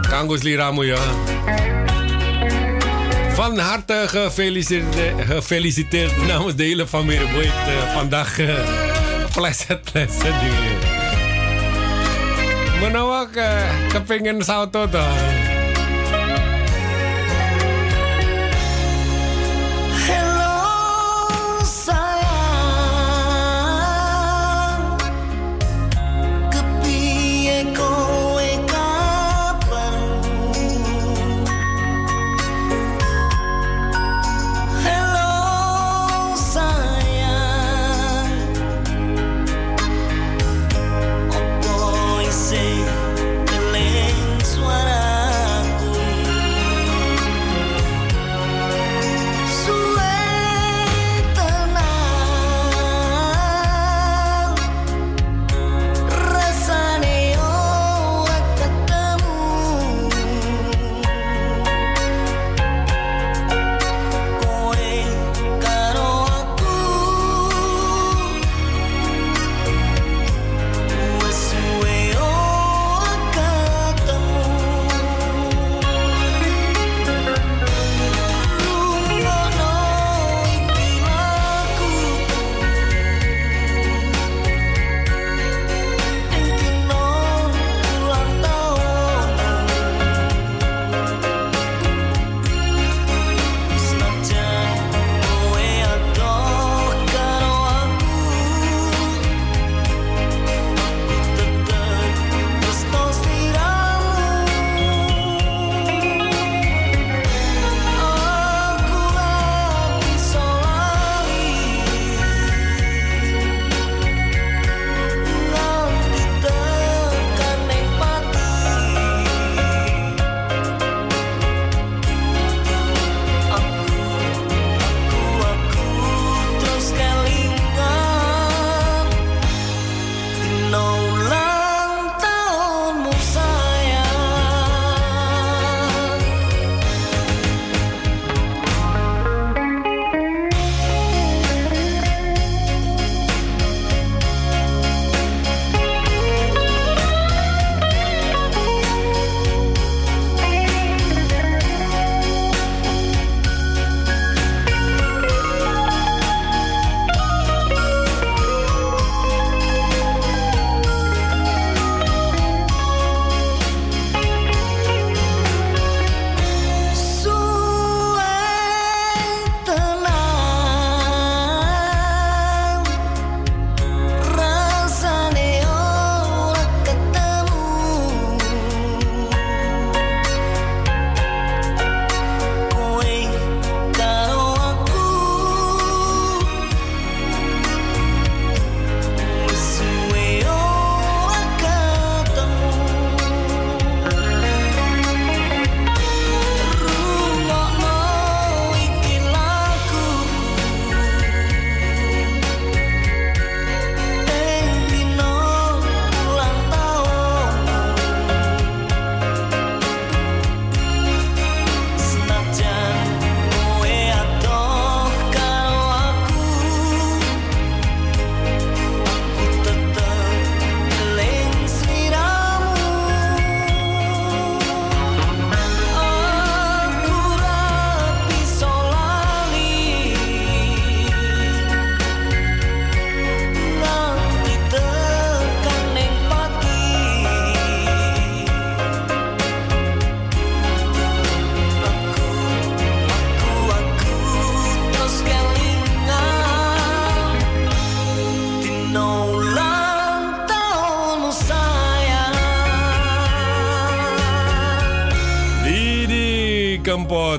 Kangus Liramu ya. Van harte gefeliciteerd, gefeliciteerd namens de hele familie Boeit. Uh, vandaag uh, pleset pleset dingen. Menawak uh, kepingin sauto.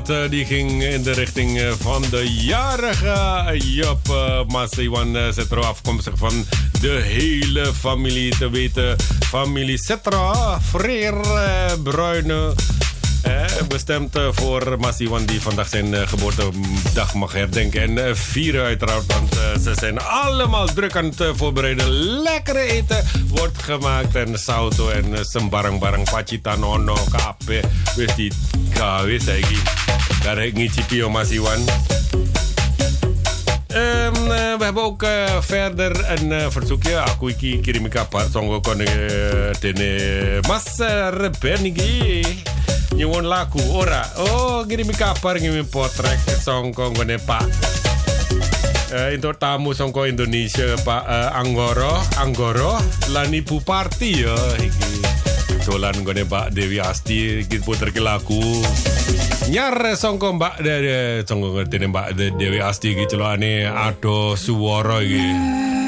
Eh, die ging in de richting eh, van de jarige Job uh, Masiwan uh, Setro. Afkomstig van de hele familie. Te weten, familie Setra, Freer, Bruine. Eh, bestemd eh, voor Masiwan die vandaag zijn eh, geboortedag mag herdenken. En vieren uiteraard, want ze zijn allemaal druk aan het voorbereiden. Lekkere eten wordt gemaakt. En sauto en uh, sembarang-barang pacita nono, kape. Wist die kawe saiki. Daar heb ik niet Cipio Masiwan. Ehm, eh, we hebben ook eh, verder een eh, verzoekje. Aku iki kirim kabar songo kon tene Mas Rebenigi. Nyuwun lagu ora. Oh, kirim kabar ngirim potret songko ngene Pak. Eh, untuk tamu songko Indonesia Pak eh, Anggoro, Anggoro lan Ibu Parti ya iki. Dolan ngene Pak Dewi Asti iki puter ke lagu. Nyar songko Mbak de, de songko ngerti Mbak de, Dewi Asti iki celokane ado suwara iki.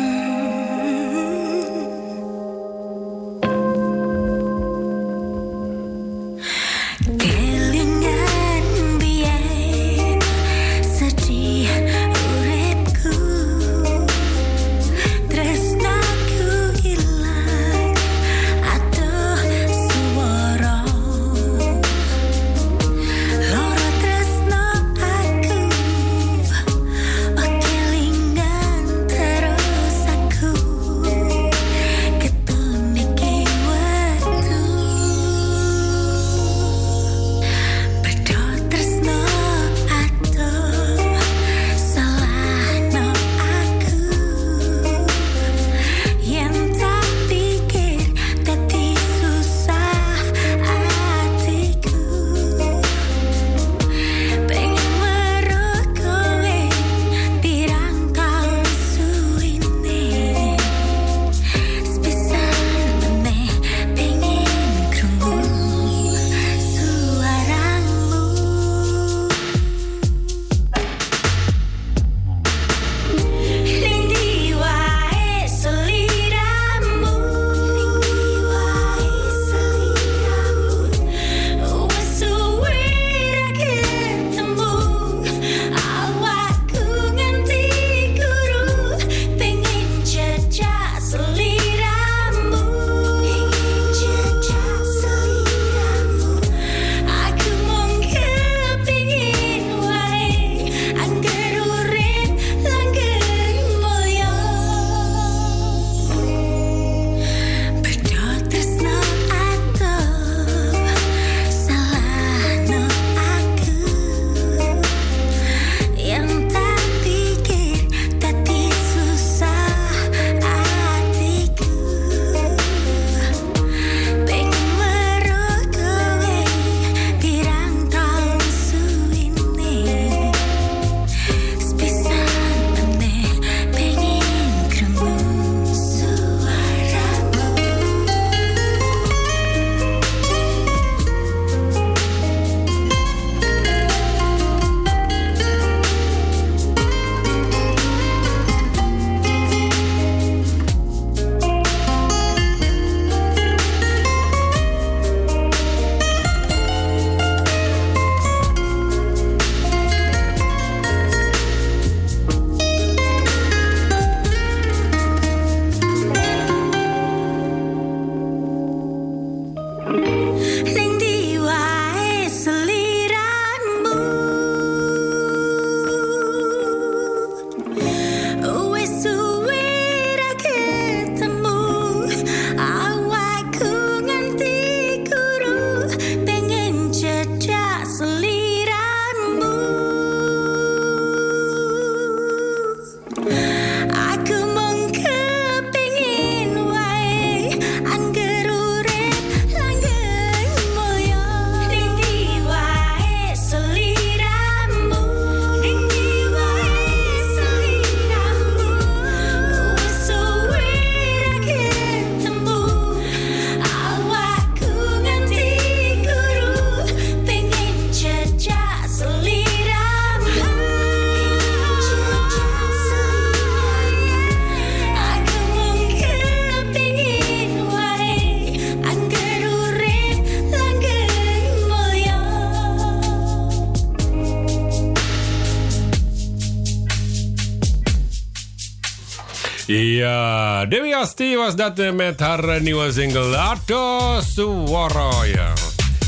Dewi Asti was dat eh, met eh, nieuwe single Ato Suworo. Ja.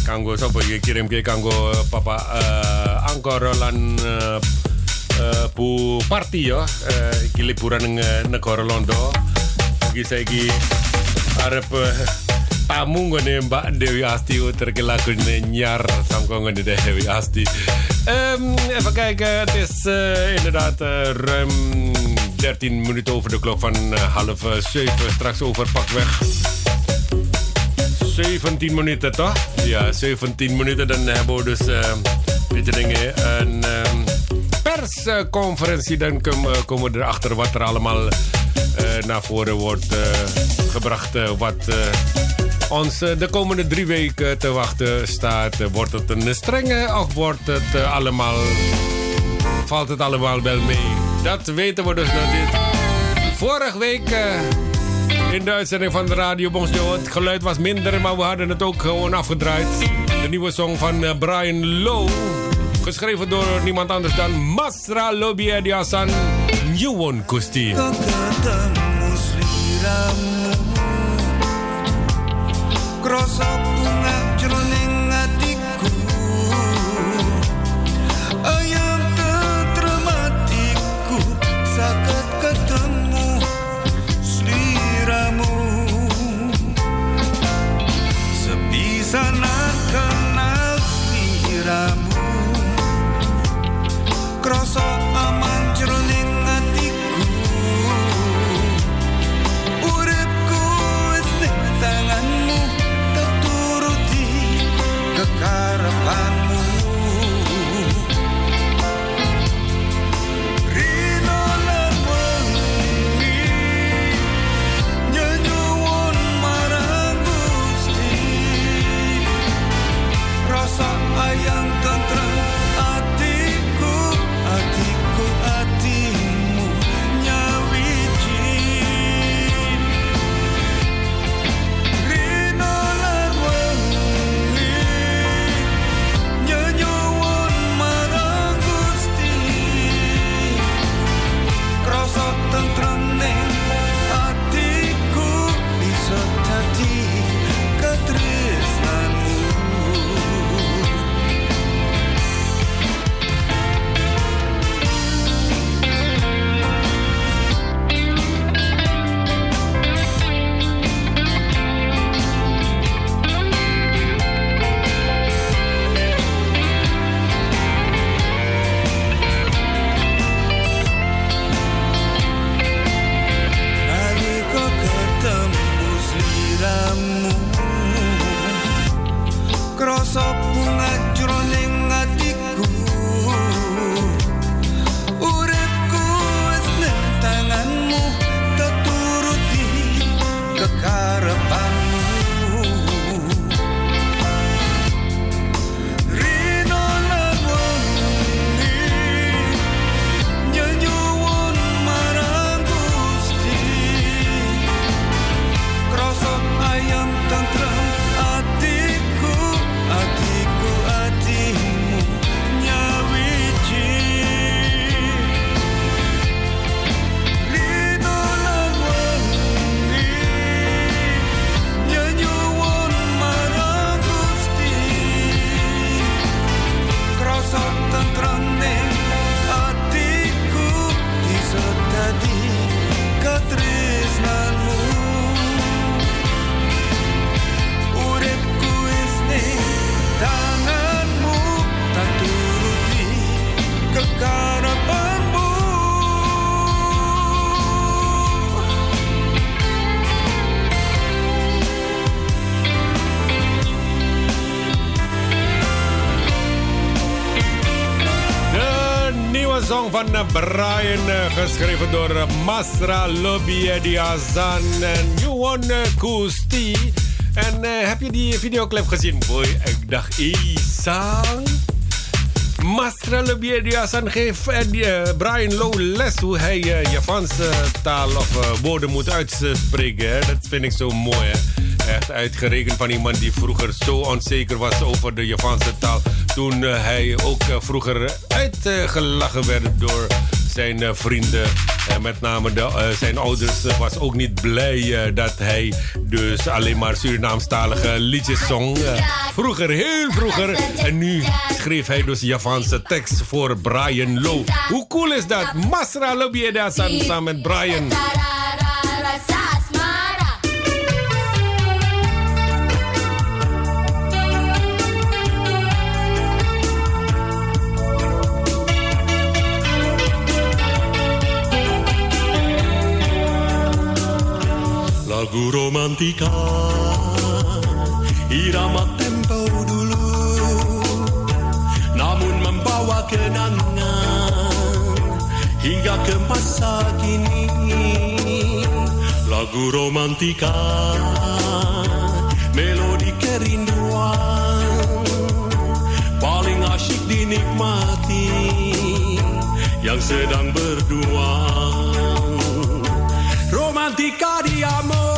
Kanggo sopo iki kirim ke kanggo eh, papa uh, Angkor lan uh, uh, pu party ya. Uh, iki liburan ning uh, negara Londo. Iki saiki arep uh, tamu nggone Mbak Dewi Asti terkelaku nyar samko nggone Dewi Asti. Ehm, even kijken, het is eh, inderdaad eh, ruim 13 minuten over de klok van eh, half 7. Straks over pakweg 17 minuten toch? Ja, 17 minuten. Dan hebben we dus weet je dingen, een ehm, persconferentie. Dan kom- komen we erachter wat er allemaal eh, naar voren wordt eh, gebracht. eh, wat eh, ons eh, de komende drie weken te wachten staat. Eh, Wordt het een strenge of wordt het eh, allemaal... Valt het allemaal wel mee? Dat weten we dus nog niet. Vorige week eh, in de uitzending van de Radio Bonsjo... het geluid was minder, maar we hadden het ook gewoon afgedraaid. De nieuwe song van eh, Brian Lowe. Geschreven door niemand anders dan Masra Lobby Ediasan Nyuwon Kusti. sliramu geschreven door eh, Masra Ediazan en Yuwon eh, Kusti. En eh, heb je die videoclip gezien? Boy, ik dacht, Isang. Masra Ediazan geeft eh, Brian Low les hoe hij eh, Javaanse taal of woorden moet uitspreken. Dat vind ik zo mooi. Echt uitgerekend van iemand die vroeger zo onzeker was over de Javaanse taal. Toen hij ook vroeger uitgelachen werd door zijn eh, vrienden en met name eh, zijn ouders was ook niet blij dat hij dus alleen maar Surinaamstalige liedjes zong. vroeger, heel vroeger. En nu schreef hij dus Javaanse tekst voor Brian Low. Hoe cool is dat? Masra Lobieda samen met Brian. lagu romantika. Irama tempo dulu namun membawa kenangan hingga ke masa kini. Lagu romantika melodi kerinduan paling asyik dinikmati yang sedang berdua. Romantika di amor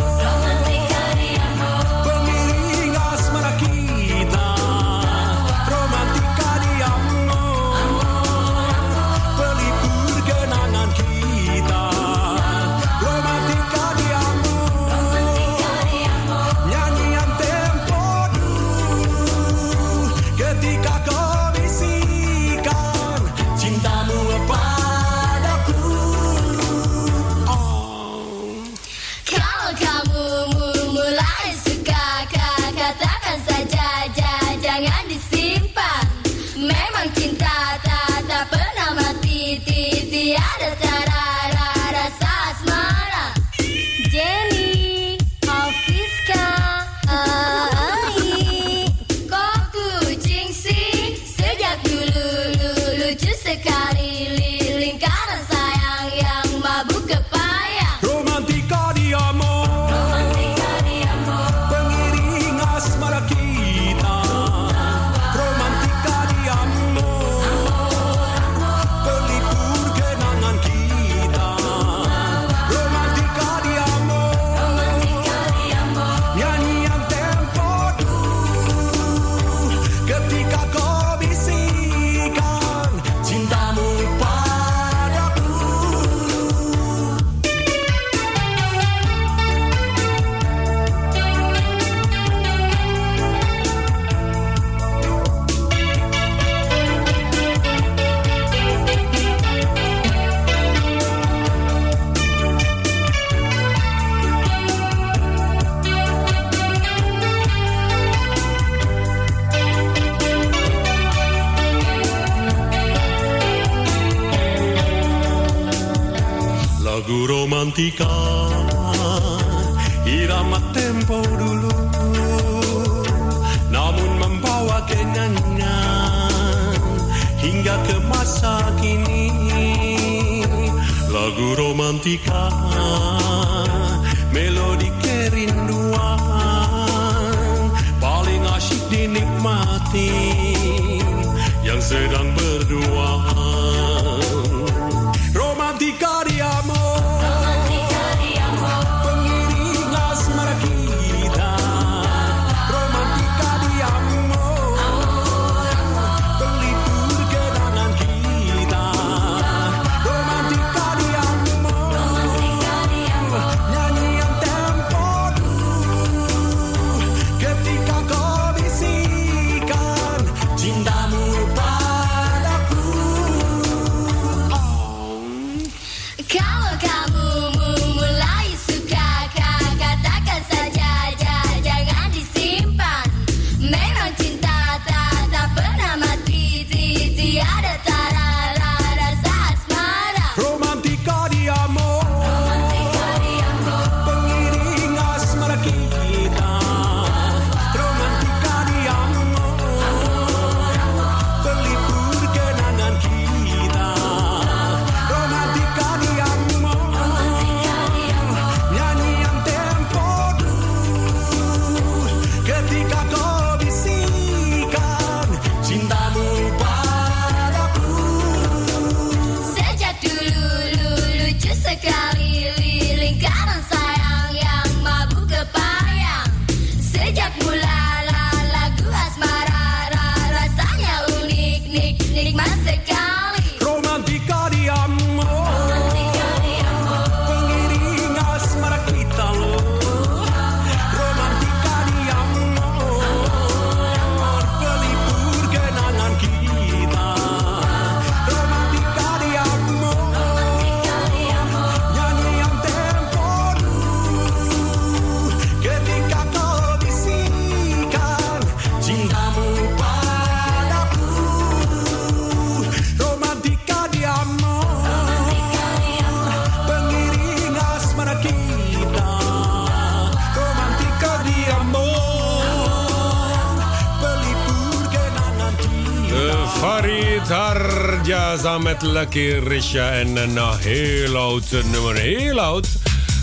Lucky Risha en een uh, heel oud nummer. Heel oud.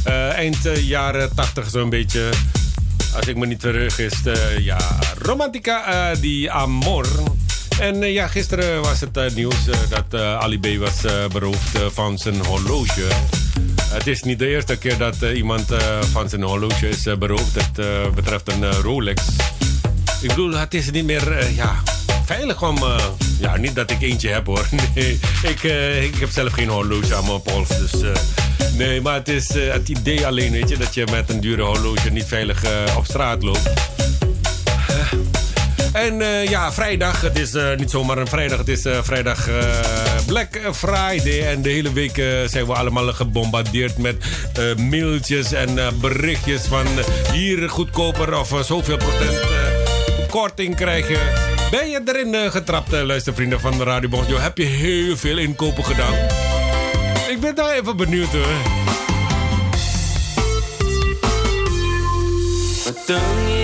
Uh, eind uh, jaren 80 zo'n beetje. Als ik me niet terug is. ja, Romantica di Amor. En ja, gisteren was het nieuws dat Ali B was beroofd van zijn horloge. Het is niet de eerste keer dat iemand van zijn horloge is beroofd. Het betreft een Rolex. Ik bedoel, het is niet meer ja, veilig om. Uh, ja, niet dat ik eentje heb hoor. Nee, ik, uh, ik heb zelf geen horloge aan mijn pols. Dus uh, nee, maar het is het idee alleen, weet je, dat je met een dure horloge niet veilig op straat loopt. En ja, vrijdag, het is niet zomaar een vrijdag, het is vrijdag Black Friday. En de hele week zijn we allemaal gebombardeerd met mailtjes en berichtjes van hier goedkoper of zoveel procent korting krijgen. Ben je erin uh, getrapt, uh, luistervrienden van de Radio Bonjo? Heb je heel veel inkopen gedaan? Ik ben daar even benieuwd hoor. Ngenge,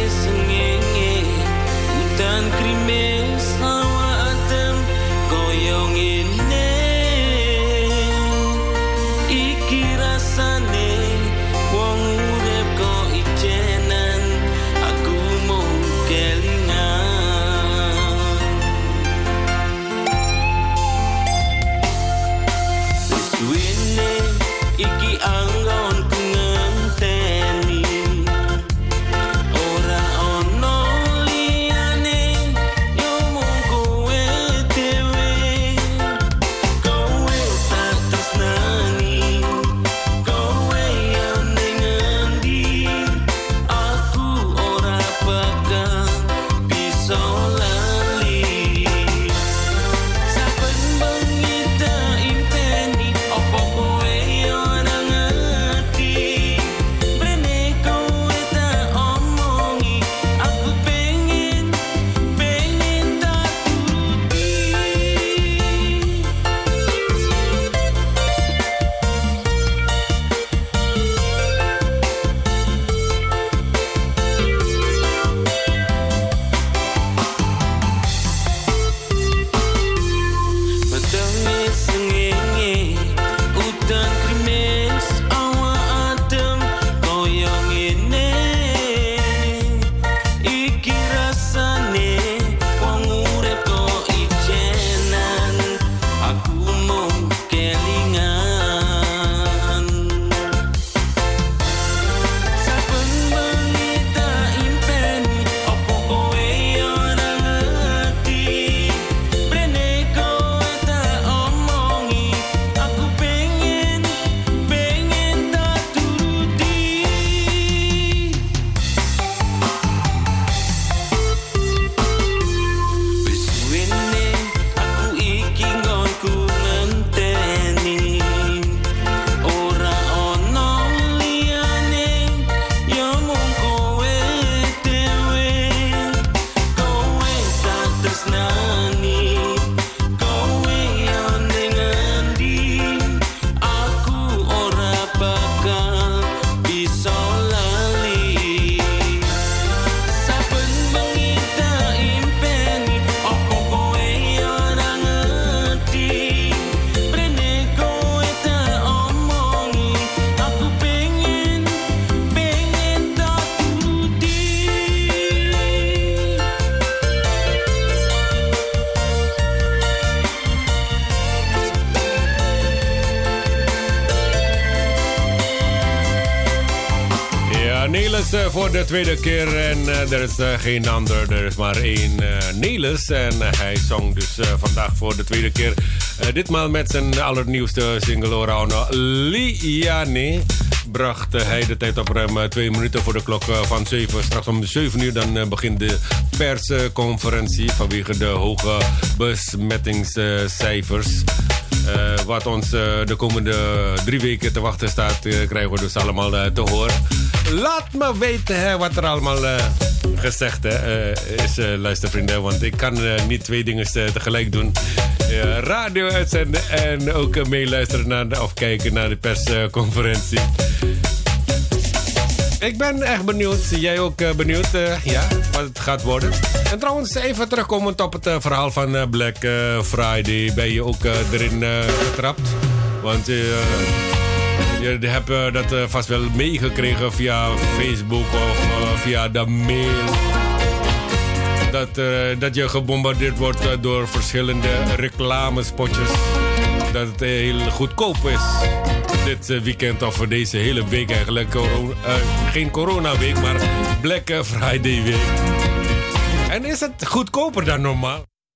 de tweede keer. En eh, er is eh, geen ander, er is maar één eh, Nelis. En hij zong dus vandaag voor de tweede keer. ditmaal met zijn allernieuwste single Orano Liane. Bracht hij de tijd op ruim twee minuten voor de klok van 7. Straks om 7 uur dan begint de persconferentie vanwege de hoge besmettingscijfers. Wat ons de komende drie weken te wachten staat, krijgen we dus allemaal te horen. Laat me weten hè, wat er allemaal eh, gezegd hè, eh, is, eh, luistervrienden. Want ik kan niet twee dingen tegelijk doen. Radio uitzenden en ook meeluisteren naar of kijken naar de persconferentie. ik ben echt benieuwd. Jij ook benieuwd, ja, wat het gaat worden. En trouwens, even terugkomend op het verhaal van Black Friday. Ben je ook erin getrapt? Want je hebt eh, dat eh, vast wel meegekregen via Facebook of eh, via de mail. Dat, dat je gebombardeerd wordt door verschillende reclamespotjes. Dat het heel goedkoop is. Dit weekend of deze hele week eigenlijk. Corona, geen corona week, maar Black Friday week. En is het goedkoper dan normaal?